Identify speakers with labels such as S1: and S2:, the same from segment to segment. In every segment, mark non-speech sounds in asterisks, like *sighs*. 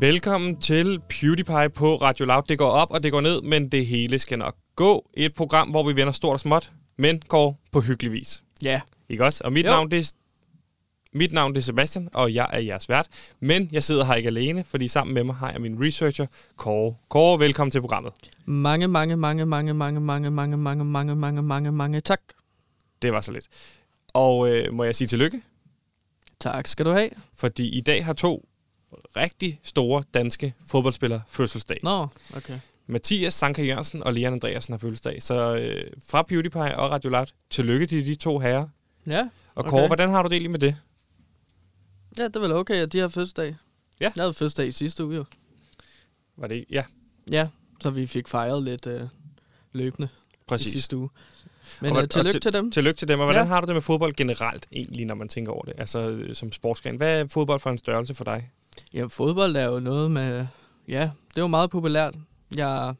S1: Velkommen til PewDiePie på Radio Loud. Det går op, og det går ned, men det hele skal nok gå. Et program, hvor vi vender stort og småt, men går på hyggelig vis.
S2: Ja.
S1: Ikke også? Og mit
S2: Jo.
S1: navn, det er, mit navn er Sebastian, og jeg er jeres vært. Men jeg sidder her ikke alene, fordi sammen med mig har jeg min researcher, Kåre. Kåre, velkommen til programmet.
S2: Mange, mange, mange, mange, mange, mange, mange, mange, mange, mange, mange, mange tak.
S1: Det var så lidt. Og øh, må jeg sige tillykke?
S2: Tak skal du have.
S1: Fordi i dag har to rigtig store danske fodboldspillere fødselsdag.
S2: Nå, okay.
S1: Mathias Sanka Jørgensen og Leon Andreasen har fødselsdag. Så øh, fra PewDiePie og Radio Loud, tillykke til de to herrer.
S2: Ja,
S1: Og Kåre,
S2: Okay.
S1: hvordan har du det egentlig med det?
S2: Ja det er vel okay, at de har fødselsdag.
S1: Ja.
S2: Jeg havde fødselsdag i sidste uge jo.
S1: Var det Ja,
S2: Ja, så vi fik fejret lidt øh, løbende i
S1: præcis.
S2: sidste uge. Men
S1: Og hvad-
S2: øh, tillykke
S1: og
S2: til dem.
S1: Tillykke til dem. Og hvordan
S2: Ja.
S1: har du det med fodbold generelt egentlig, når man tænker over det? Altså øh, som sportsgren. Hvad er fodbold for en størrelse for dig?
S2: Ja, fodbold er jo noget med... Ja, det er jo meget populært. Jeg,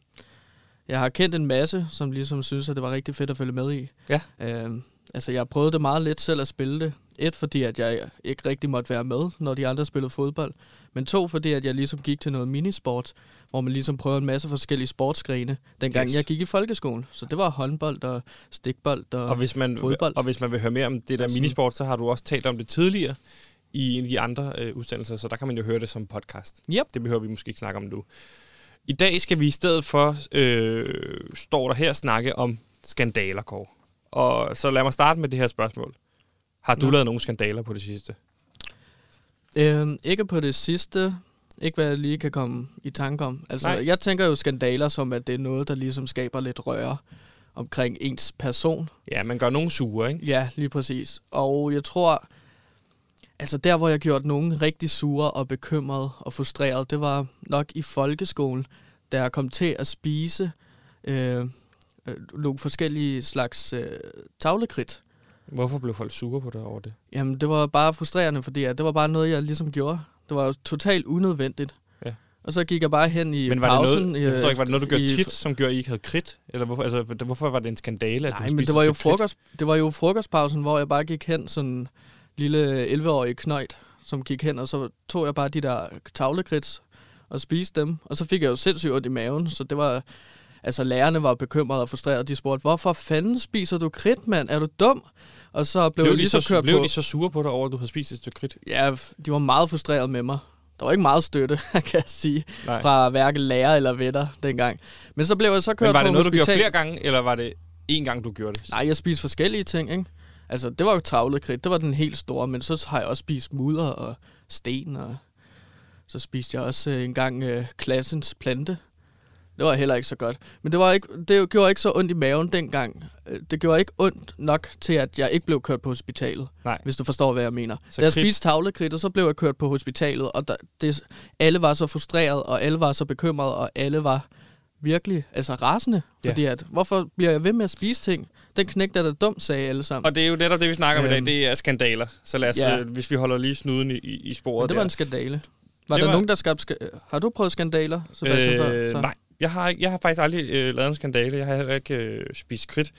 S2: jeg har kendt en masse, som ligesom synes, at det var rigtig fedt at følge med i.
S1: Ja.
S2: Øhm, altså, jeg prøvede det meget lidt selv at spille det. Et, fordi at jeg ikke rigtig måtte være med, når de andre spillede fodbold. Men to, fordi at jeg ligesom gik til noget minisport, hvor man ligesom prøvede en masse forskellige sportsgrene, dengang
S1: Yes.
S2: jeg gik i folkeskolen. Så det var håndbold og stikbold og,
S1: Og hvis, man,
S2: fodbold.
S1: og hvis man vil høre mere om det der
S2: sådan-
S1: minisport, så har du også talt om det tidligere i en af de andre øh, udsendelser, så der kan man jo høre det som podcast.
S2: Yep.
S1: Det behøver vi måske ikke snakke om nu. I dag skal vi i stedet for, øh, står der her, snakke om skandaler, Kåre. Og så lad mig starte med det her spørgsmål. Har du
S2: Nå.
S1: lavet nogle skandaler på det sidste?
S2: Øhm, ikke på det sidste. Ikke hvad jeg lige kan komme i tanke om. Altså,
S1: Nej.
S2: jeg tænker jo skandaler som, at det er noget, der ligesom skaber lidt røre omkring ens person.
S1: Ja, man gør nogle sure, ikke?
S2: Ja, lige præcis. Og jeg tror, altså der, hvor jeg gjorde nogen rigtig sure og bekymret og frustreret, det var nok i folkeskolen, da jeg kom til at spise øh, øh, nogle forskellige slags øh, tavlekridt.
S1: Hvorfor blev folk sure på dig over det?
S2: Jamen, det var bare frustrerende, fordi at det var bare noget, jeg ligesom gjorde. Det var jo totalt unødvendigt.
S1: Ja.
S2: Og så gik jeg bare hen i
S1: Men var
S2: pausen.
S1: det noget, jeg forstår ikke, var det noget, du gjorde
S2: i-
S1: tit, som gjorde, at I ikke havde kridt? Eller hvorfor, altså, hvorfor var det en skandale, at
S2: Nej,
S1: du
S2: men det var, jo frokost, det var jo frokostpausen, hvor jeg bare gik hen, sådan en lille 11-årig knøjt, som gik hen, og så tog jeg bare de der tavlekrits og spiste dem. Og så fik jeg jo sindssygt ondt i maven, så det var... Altså, lærerne var bekymrede og frustrerede. De spurgte, hvorfor fanden spiser du kridt, mand? Er du dum? Og så blev,
S1: Blev,
S2: jeg
S1: de
S2: lige
S1: så,
S2: kørt
S1: blev
S2: på...
S1: de så sure på dig over, at du havde spist et stykke kridt?
S2: Ja, de var meget frustrerede med mig. Der var ikke meget støtte, *laughs* kan jeg sige,
S1: Nej.
S2: fra hverken lærer eller venner dengang. Men så blev jeg så kørt
S1: Men var
S2: på
S1: det noget, du gjorde
S2: hospital.
S1: flere gange, eller var det én gang, du gjorde det?
S2: Nej, jeg spiste forskellige ting, ikke? Altså, det var jo travlet kridt, det var den helt store, men så har jeg også spist mudder og sten, og så spiste jeg også øh, en gang øh, klassens plante. Det var heller ikke så godt. Men det, var ikke, det gjorde ikke så ondt i maven dengang. Øh, Det gjorde ikke ondt nok til, at jeg ikke blev kørt på hospitalet,
S1: Nej.
S2: hvis du forstår, hvad jeg mener.
S1: Så
S2: da jeg
S1: kridt-
S2: spiste tavlekridt, og så blev jeg kørt på hospitalet, og der, det, alle var så frustreret, og alle var så bekymrede, og alle var virkelig altså rasende.
S1: Ja.
S2: Fordi at, hvorfor bliver jeg ved med at spise ting? Den knægt er da dum, sagde alle sammen.
S1: Og det er jo netop det, vi snakker om i dag,
S2: Øhm.
S1: det er skandaler. Så lad os,
S2: Ja.
S1: øh, hvis vi holder lige snuden i, i, sporet
S2: Men det var
S1: der.
S2: en skandale. Var
S1: Det
S2: der
S1: var-
S2: nogen, der skabte... Ska- har du prøvet skandaler, Sebastian, før?
S1: Øh,
S2: Så?
S1: nej, jeg har, jeg har faktisk aldrig øh, lavet en skandale. Jeg har heller ikke øh, spist kridt.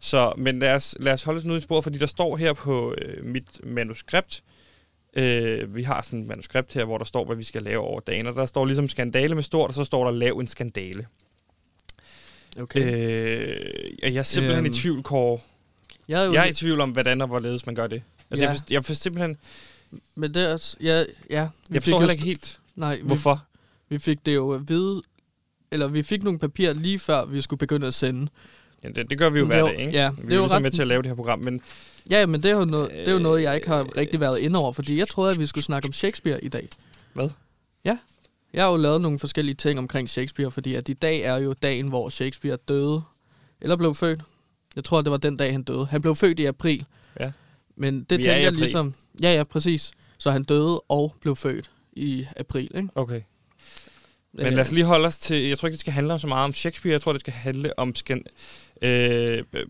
S1: Så, men lad os, lad os holde os nu i sporet, fordi der står her på øh, mit manuskript, øh, vi har sådan et manuskript her, hvor der står, hvad vi skal lave over dagen, og der står ligesom skandale med stort, og så står der lav en skandale.
S2: Okay.
S1: Øh, jeg er simpelthen
S2: Øhm,
S1: i tvivl, Kåre.
S2: jeg er jo
S1: Jeg er i tvivl om, hvordan og hvorledes man gør det. Altså,
S2: Ja.
S1: jeg, forstår, jeg forstår simpelthen...
S2: Men det er også... Ja, ja, vi
S1: Jeg forstår heller ikke helt,
S2: Nej, vi,
S1: hvorfor.
S2: vi fik det jo at vide... Eller vi fik nogle papirer lige før, vi skulle begynde at sende.
S1: Ja, det, det gør vi jo hver
S2: er
S1: dag, ikke?
S2: ja,
S1: vi
S2: det
S1: er jo ligesom
S2: ret-
S1: med til at lave det her program, men
S2: Ja, men det er jo noget, det er jo noget jeg ikke har rigtig været inde over, fordi jeg troede, at vi skulle snakke om Shakespeare i dag.
S1: Hvad?
S2: Ja. Jeg har jo lavet nogle forskellige ting omkring Shakespeare, fordi at i dag er jo dagen, hvor Shakespeare døde. Eller blev født. Jeg tror, det var den dag, han døde. Han blev født i april.
S1: Ja.
S2: Men det
S1: Vi er
S2: tænker jeg ligesom... Ja, ja, præcis. Så han døde og blev født i april, ikke?
S1: okay. Men
S2: Øh,
S1: lad os lige holde os til... Jeg tror ikke, det skal handle om så meget om Shakespeare. Jeg tror, det skal handle om... Skan, øh,
S2: Men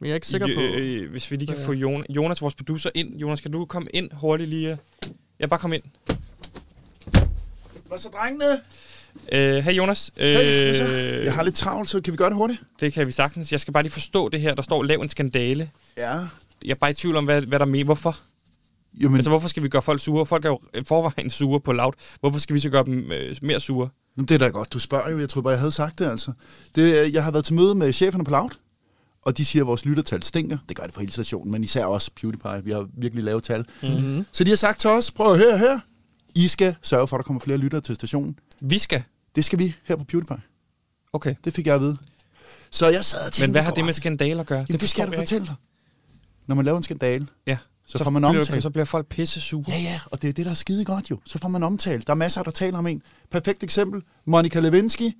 S2: jeg er ikke sikker på...
S1: øh, hvis vi lige kan
S2: hvad
S1: få Jonas, Jonas, vores producer, ind. Jonas, kan du komme ind hurtigt lige? Ja, bare kom ind.
S3: Hvad så, drengene?
S1: Øh, hey Jonas. Øh,
S3: Hey, så? Jeg har lidt travlt, så kan vi gøre det hurtigt?
S1: Det kan vi sagtens. Jeg skal bare lige forstå det her. Der står, lav en skandale.
S3: Ja.
S1: Jeg er bare i tvivl om, hvad, hvad der mener. Hvorfor?
S3: Jo, men
S1: Altså, hvorfor skal vi gøre folk sure? Folk er jo forvejen sure på loud. Hvorfor skal vi så gøre dem øh, mere sure?
S3: Jamen, det er da godt, du spørger jo. Jeg tror bare, jeg havde sagt det, altså. Det, jeg har været til møde med cheferne på Loud, og de siger, at vores lyttertal stinker. Det gør det for hele stationen, men især også PewDiePie. Vi har virkelig lavet tal.
S2: Mm-hmm.
S3: Så de har sagt til os, prøv at høre her. I skal sørge for, at der kommer flere lyttere til stationen.
S1: Vi skal.
S3: Det skal vi her på PewDiePie.
S1: Okay.
S3: Det fik jeg at vide. Så jeg sad og tænkte...
S1: Men hvad har det med
S3: aldrig.
S1: skandaler at gøre?
S3: Jamen, det, skal jeg da fortælle dig. Når man laver en skandale,
S1: Ja.
S3: Så, får man
S1: bliver,
S3: omtalt.
S1: Så bliver folk pisse sure.
S3: Ja, ja, og det er det, der er skide godt jo. Så får man omtalt. Der er masser, der taler om en. Perfekt eksempel. Monica Lewinsky,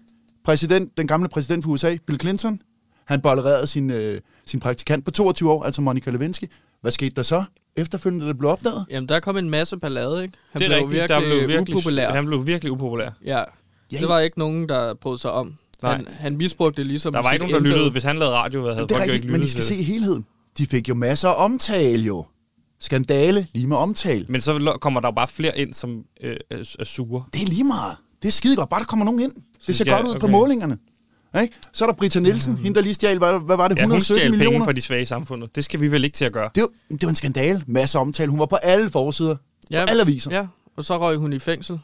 S3: præsident, den gamle præsident for USA, Bill Clinton. Han bollerede sin, øh, sin praktikant på 22 år, altså Monica Lewinsky. Hvad skete der så? Efterfølgende, det blev opdaget?
S2: Jamen, der kom en masse ballade, ikke? Han
S1: det er
S2: blev
S1: rigtigt.
S2: virkelig,
S1: der blev virkelig,
S2: upopulær.
S1: Han blev virkelig upopulær.
S2: Ja,
S3: Ja,
S2: det var ikke nogen, der brød sig om.
S1: Nej.
S2: Han, han misbrugte det ligesom
S1: Der var ikke nogen, der lyttede. Hvis han lavede radio, havde
S3: det er
S1: folk jo
S3: rigtigt, men I skal se helheden. De fik jo masser af omtale jo. Skandale, lige med omtale.
S1: Men så kommer der jo bare flere ind, som øh, er, sure.
S3: Det er lige meget. Det er skide godt. Bare der kommer nogen ind. Det ser
S1: jeg-
S3: godt ud på
S1: okay.
S3: målingerne. Ikke? Så er der Britta Nielsen, hende der lige stjal, hvad, hvad var det,
S1: Ja, hun
S3: 117
S1: stjal penge
S3: millioner?
S1: fra de svage i samfundet. Det skal vi vel ikke til at gøre.
S3: Det var, det var en skandale. Masser af omtale. Hun var på alle forsider.
S2: Ja,
S3: På alle aviser.
S2: ja, og så røg hun i fængsel.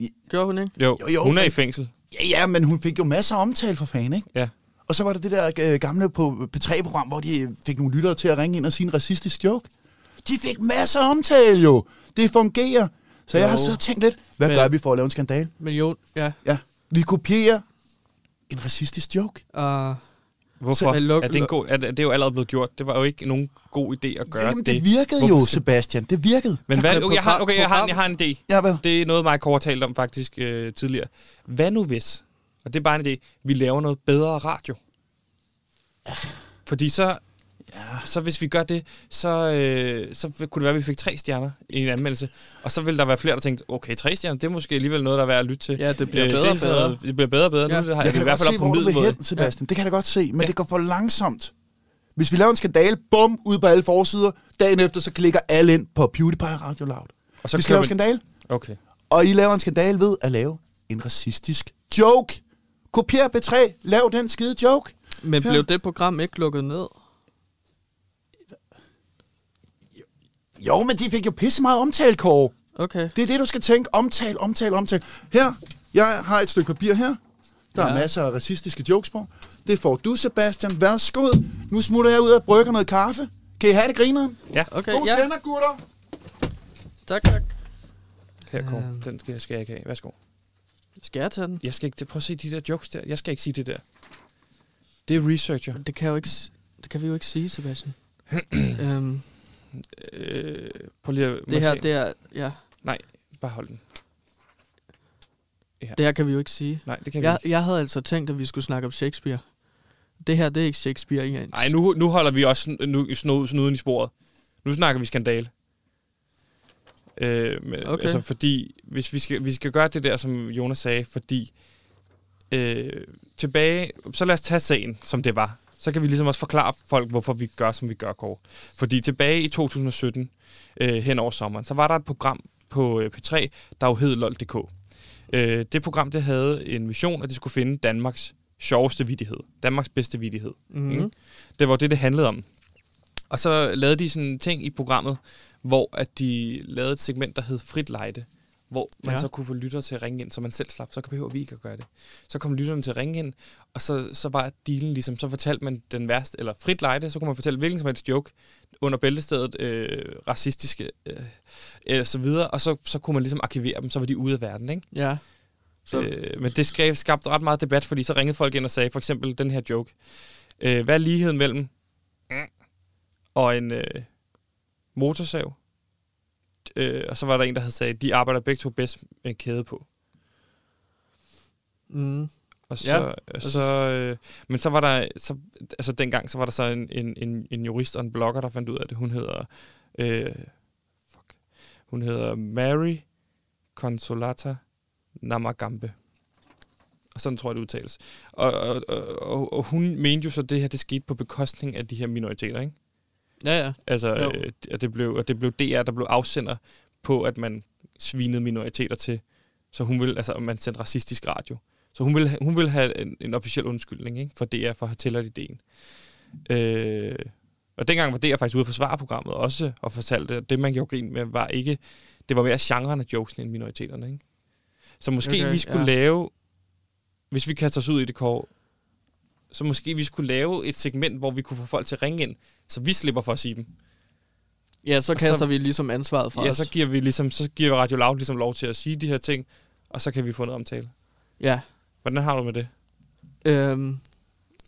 S3: Ja.
S2: Gjorde hun ikke?
S1: Jo,
S3: Jo, jo,
S1: hun er i fængsel.
S3: Ja, ja, men hun fik jo masser af omtale for fan, ikke?
S1: Ja.
S3: Og så var der det der øh, gamle på P3-program, hvor de fik nogle lyttere til at ringe ind og sige en racistisk joke. De fik masser af omtale jo. Det fungerer. Så jeg
S2: Jo.
S3: har så tænkt lidt, hvad
S2: Men-
S3: gør vi for at lave en skandale?
S2: Men jo, ja.
S3: Ja, vi kopierer en racistisk joke.
S2: Uh,
S1: Hvorfor?
S2: Så- Luk-
S1: er det, en god, er, det, det er jo allerede blevet gjort. Det var jo ikke nogen god idé at gøre
S3: Jamen,
S1: det.
S3: det virkede
S1: Hvorfor
S3: jo,
S1: skal-
S3: Sebastian. Det virkede.
S1: Men hvad, okay, jeg har, okay, jeg har, jeg har en idé.
S3: Ja, hvad?
S1: Det er noget, Mike Kåre talte om faktisk øh, tidligere. Hvad nu hvis, og det er bare en idé, vi laver noget bedre radio? Fordi så,
S3: Ja.
S1: så hvis vi gør det, så, øh, så kunne det være, at vi fik tre stjerner i en anmeldelse. Og så vil der være flere, der tænkte, okay, tre stjerner, det er måske alligevel noget, der er værd at lytte til.
S2: Ja, det bliver
S1: Øh,
S2: bedre
S1: det,
S2: og bedre.
S1: Det bliver bedre og bedre.
S2: Ja.
S1: Nu det har
S3: Jeg
S1: jeg
S3: kan
S1: i hvert fald op
S3: se,
S1: på
S3: hvor du vil hen, Sebastian. Det kan jeg da godt se, men
S1: Ja.
S3: det går for langsomt. Hvis vi laver en skandale, bum, ud på alle forsider, dagen efter, så klikker alle ind på PewDiePie Radio Loud.
S1: Og så
S3: vi skal lave en skandale,
S1: Okay.
S3: og I laver en skandale ved at lave en racistisk joke. Kopier B3, lav den skide joke.
S2: men
S3: Ja.
S2: blev det program ikke lukket ned?
S3: Jo, men de fik jo pisse meget omtale, Kåre.
S2: Okay.
S3: Det er det, du skal tænke. Omtale, omtale, omtale. Her, jeg har et stykke papir her. Der ja. er masser af racistiske jokes på. Det får du, Sebastian. Værsgo. Nu smutter jeg ud og brygger noget kaffe. Kan I have det, grineren?
S1: Ja,
S2: Okay,
S3: God
S2: ja.
S3: sender, gutter.
S2: Tak, tak.
S1: her Kåre.
S2: Øhm.
S1: Den skal, skal jeg ikke have. Værsgo.
S2: Skal jeg tage den?
S1: Jeg skal ikke, prøv at se de der jokes der. Jeg skal ikke sige det der. Det er researcher.
S2: Det kan, jo ikke, det kan vi jo ikke sige, Sebastian. *clears throat* øhm,
S1: Øh, prøv lige at...
S2: det her, det er... Ja,
S1: Bare hold den.
S2: det her kan vi jo ikke sige.
S1: Nej, det kan vi
S2: Jeg,
S1: ikke.
S2: jeg havde altså tænkt, at vi skulle snakke om Shakespeare. Det her, det er ikke Shakespeare i
S1: Nej, nu, nu holder vi også nu, snuden, snuden i sporet. Nu snakker vi skandale. Øh, men,
S2: Okay.
S1: Altså, fordi hvis vi skal, vi skal gøre det der, som Jonas sagde, fordi øh, tilbage, så lad os tage sagen, som det var. Så kan vi ligesom også forklare folk, hvorfor vi gør, som vi gør, Kåre. Fordi tilbage i 2017, øh, hen over sommeren, så var der et program på øh, P3, der jo hed LOL.dk. Øh, det program, det havde en mission, at det skulle finde Danmarks sjoveste vidighed. Danmarks bedste vidighed.
S2: Mm-hmm.
S1: Ikke? Det var det, det handlede om. Og så lavede de sådan en ting i programmet, hvor at de lavede et segment, der hed Frit Lejde, hvor man
S2: Ja.
S1: så kunne få lyttere til at ringe ind, så man selv slap. Så behøver vi ikke at gøre det. Så kom lytterne til at ringe ind, og så, så var dealen ligesom, så fortalte man den værste, eller Frit Lejde, så kunne man fortælle hvilken som helst joke under bæltestedet, øh, racistiske, øh, eller så videre, og så, så kunne man ligesom arkivere dem, så var de ude af verden, ikke?
S2: Ja. Så,
S1: Øh, men det skab, skabte ret meget debat, fordi så ringede folk ind og sagde, for eksempel den her joke. Øh, hvad er ligheden mellem og en øh, motorsav? Øh, og så var der en, der havde sagt, de arbejder begge to bedst med kæde på.
S2: mm,
S1: Og så,
S2: Ja,
S1: ja, så, øh, men så var der, så, altså dengang, så var der så en, en, en, en jurist og en blogger, der fandt ud af det. Hun hedder, øh, fuck, hun hedder Mary Consolata Namagambe. Og sådan tror jeg, det udtales. Og, og, og, og, og hun mente jo så, at det her, det skete på bekostning af de her minoriteter, ikke?
S2: Ja, ja.
S1: Altså,
S2: Jo.
S1: øh, at, det blev, at det blev DR, der blev afsender på, at man svinede minoriteter til Så hun vil, altså, man sendte racistisk radio. Så hun vil, hun vil have en, en officiel undskyldning ikke? for DR for at have tilladt ideen. Øh, og dengang var DR faktisk ude for svarprogrammet også, og fortalte, at det, man gjorde grin med, var ikke... Det var mere genren af jokesen end minoriteterne, ikke? Så måske okay, vi skulle ja. lave... Hvis vi kaster os ud i det kår, så måske vi skulle lave et segment, hvor vi kunne få folk til at ringe ind, så vi slipper for at sige dem.
S2: Ja, så kaster så, vi ligesom ansvaret fra
S1: ja,
S2: os.
S1: så giver vi ligesom, så giver Radio Loud ligesom lov til at sige de her ting, og så kan vi få noget omtale.
S2: Ja.
S1: Hvordan har du med det?
S2: Øhm,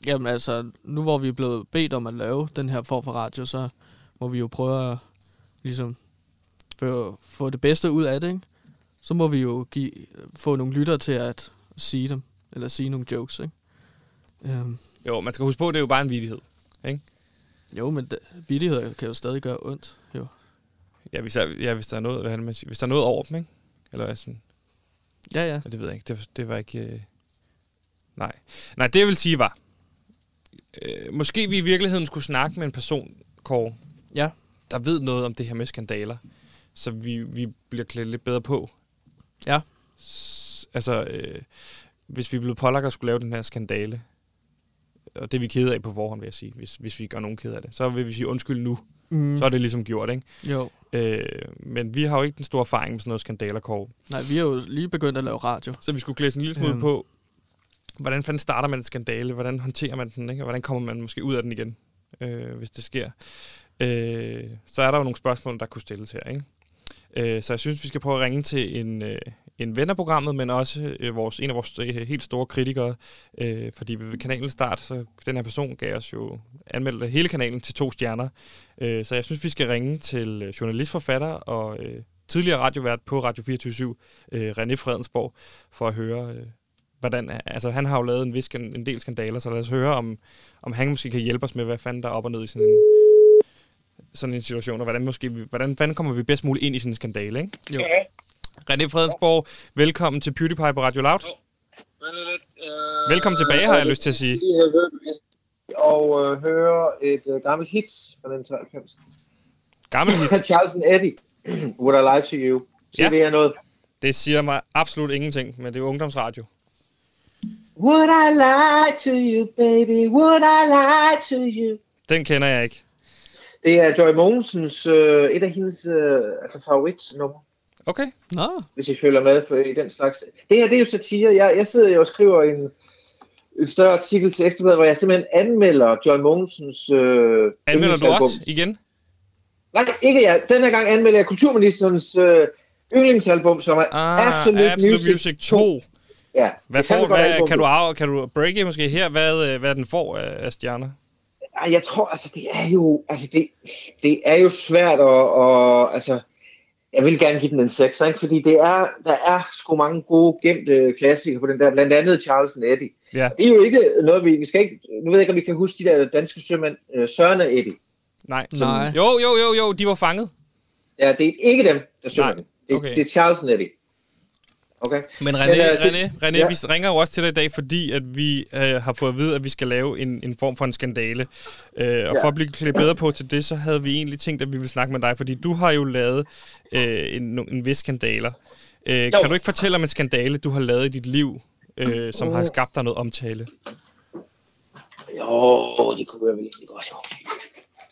S2: jamen altså, nu hvor vi er blevet bedt om at lave den her form for radio, så må vi jo prøve at ligesom få, få det bedste ud af det, ikke? Så må vi jo give, få nogle lytter til at sige dem, eller sige nogle jokes, ikke?
S1: Øhm. Jo, man skal huske på, at det er jo bare en vidighed, ikke?
S2: Jo, men det, vidigheder kan jo stadig gøre ondt, jo.
S1: Ja, hvis, der, ja, hvis der er noget, hvad man hvis der er noget over dem, ikke? Eller sådan...
S2: Ja, ja.
S1: Det ved jeg ikke. Det, det var ikke... Øh... Nej. Nej, det jeg vil sige var... Øh, måske vi i virkeligheden skulle snakke med en person, Kåre,
S2: ja.
S1: der ved noget om det her med skandaler, så vi, vi bliver klædt lidt bedre på.
S2: Ja.
S1: S- altså, øh, hvis vi blev pålagt at skulle lave den her skandale, og det er vi kede af på forhånd, vil jeg sige, hvis, hvis vi gør nogen ked af det, så vil vi sige undskyld nu. Mm. Så er det ligesom gjort, ikke?
S2: Jo.
S1: Øh, men vi har jo ikke den store erfaring med sådan noget skandaler, Kåre.
S2: Nej, vi har jo lige begyndt at lave radio.
S1: Så vi skulle klæde en lille smule um. på, hvordan fanden starter man en skandale? Hvordan håndterer man den? Ikke? Og hvordan kommer man måske ud af den igen, øh, hvis det sker? Øh, så er der jo nogle spørgsmål, der kunne stilles her, ikke? Øh, så jeg synes, vi skal prøve at ringe til en, øh, en ven af programmet, men også øh, vores, en af vores øh, helt store kritikere. Øh, fordi ved kanalens start, så den her person gav os jo anmeldt hele kanalen til to stjerner. Øh, så jeg synes, vi skal ringe til øh, journalistforfatter og øh, tidligere radiovært på Radio 24 øh, René Fredensborg, for at høre... Øh, hvordan, altså han har jo lavet en, vis, en del skandaler, så lad os høre, om, om han måske kan hjælpe os med, hvad fanden der er op og ned i sådan en, sådan en situation, og hvordan, måske, hvordan fanden kommer vi bedst muligt ind i sådan en skandale, ikke? Jo. Ja. René Fredensborg, velkommen til PewDiePie på Radio Loud. Uh, velkommen tilbage, har jeg lyst til at sige.
S4: Og uh, høre et uh, gammelt hit fra den 93.
S1: Gammelt hit? *laughs*
S4: Charles and Eddie, Would I Lie to You. Siger ja. det her noget?
S1: Det siger mig absolut ingenting, men det er ungdomsradio.
S4: Would I lie to you, baby? Would I lie to you?
S1: Den kender jeg ikke.
S4: Det er Joy Mogensens, øh, et af hendes øh, altså favoritnummer.
S1: Okay.
S2: Nå.
S4: Hvis I følger med på, i den slags. Det her, det er jo satire. Jeg, jeg sidder jo og skriver en, en større artikel til Ekstrabladet, hvor jeg simpelthen anmelder Joy Mogensens... Øh,
S1: anmelder du også igen?
S4: Nej, ikke jeg. Den her gang anmelder jeg kulturministerens øh, yndlingsalbum, som er
S1: ah, Absolute, Absolute Music, Music 2. 2.
S4: Ja.
S1: Hvad får, hvad, kan, du af, kan du breake måske her, hvad, øh, hvad den får af stjerner?
S4: Jeg tror, altså det er jo, altså det, det er jo svært at, og, altså, jeg vil gerne give den en 6, ikke? fordi det er, der er sgu mange gode gemte klassikere på den der, blandt andet Charles and Eddie.
S1: Ja.
S4: Det er jo ikke noget, vi, vi skal ikke, nu ved jeg ikke, om vi kan huske de der danske sømænd, uh, Søren og Eddie.
S1: Nej. Nej. Jo, jo, jo, jo, de var fanget.
S4: Ja, det er ikke dem, der sømænd. Det, okay. det er Charles and Eddie. Okay.
S1: Men René, Men, uh, René, René ja. vi ringer jo også til dig i dag, fordi at vi uh, har fået at vide, at vi skal lave en, en form for en skandale. Uh, og ja. for at blive klædt bedre på til det, så havde vi egentlig tænkt, at vi ville snakke med dig, fordi du har jo lavet uh, en, en vis skandaler. Uh, kan du ikke fortælle om en skandale, du har lavet i dit liv, uh, som har skabt dig noget omtale?
S4: Jo, det kunne jeg vel egentlig godt, jo.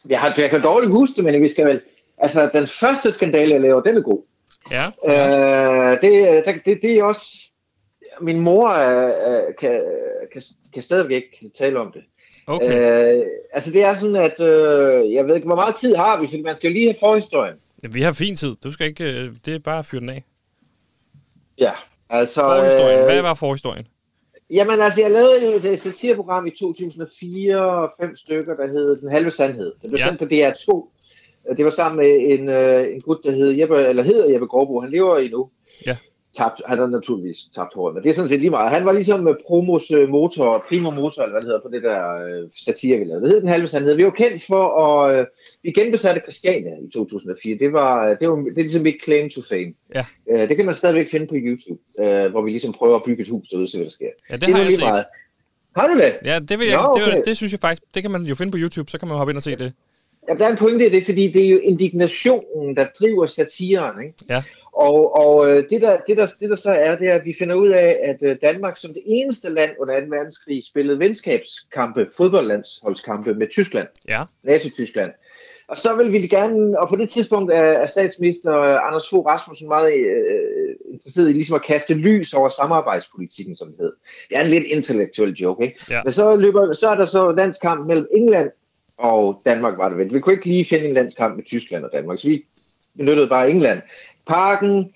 S4: Jeg, har, jeg kan dårligt huske det, men vi skal vel... Altså, den første skandale, jeg laver, den er god.
S1: Ja.
S4: Øh, det, det, det er også... Min mor øh, kan, kan, kan stadigvæk ikke tale om det.
S1: Okay.
S4: Øh, altså det er sådan, at øh, jeg ved ikke, hvor meget tid har vi, for man skal jo lige have forhistorien.
S1: Vi har fin tid. Du skal ikke, øh, det er bare at fyre den af.
S4: Ja, altså...
S1: Forhistorien. Øh, Hvad var forhistorien?
S4: Jamen altså, jeg lavede jo et satireprogram i 2004, fem stykker, der hed Den Halve Sandhed. Det blev ja. sendt på DR2 det var sammen med en, øh, en gut, der hed Jeppe, eller hedder Jeppe Gårdbo. Han lever endnu.
S1: Ja.
S4: Tabt, han har naturligvis tabt håret, men det er sådan set lige meget. Han var ligesom med promos øh, motor, primo motor, eller hvad det hedder, på det der øh, satire, vi lavede. Det hed den halve sandhed. Vi var kendt for at... Øh, vi genbesatte Christiania i 2004. Det var, øh, det var det er ligesom et claim to fame.
S1: Ja.
S4: Øh, det kan man stadigvæk finde på YouTube, øh, hvor vi ligesom prøver at bygge et hus derude, så hvad der sker.
S1: Ja, det, det har jeg set. Meget.
S4: Har du det?
S1: Ja, det, vil jeg, Nå, okay. det, det, synes jeg faktisk, det kan man jo finde på YouTube, så kan man jo hoppe ind og se det.
S4: Ja, der er en pointe i det, fordi det er jo indignationen, der driver satiren. Ikke?
S1: Ja.
S4: Og, og øh, det, der, det, der, det der så er, det er, at vi finder ud af, at øh, Danmark som det eneste land under 2. verdenskrig spillede venskabskampe, fodboldlandsholdskampe med Tyskland,
S1: Ja.
S4: Nazi-Tyskland. Og så vil vi gerne, og på det tidspunkt er, er statsminister Anders Fogh Rasmussen meget øh, interesseret i ligesom at kaste lys over samarbejdspolitikken, som det hed. Det er en lidt intellektuel joke, ikke?
S1: Ja.
S4: Men så, løber, så er der så landskamp mellem England og Danmark, var det vel. Vi kunne ikke lige finde en landskamp med Tyskland og Danmark, så vi benyttede bare England. Parken,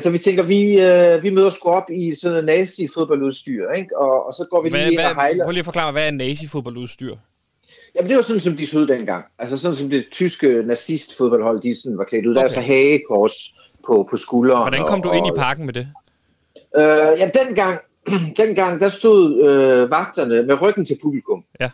S4: så vi tænker, vi, øh, vi møder sgu op i sådan noget nazi-fodboldudstyr, ikke? Og, og så går vi
S1: Hvad,
S4: lige ind og
S1: hvad,
S4: hejler.
S1: prøv lige at forklare hvad er nazi-fodboldudstyr?
S4: Jamen, det var sådan, som de så ud dengang. Altså sådan som det tyske nazist-fodboldhold, de sådan var klædt ud. Der er
S1: Okay.
S4: så hagekors på, på skulderen.
S1: Hvordan kom du
S4: og,
S1: ind i parken med det?
S4: Øh, ja, dengang, *clears throat* dengang, der stod øh, vagterne med ryggen til publikum.
S1: Ja.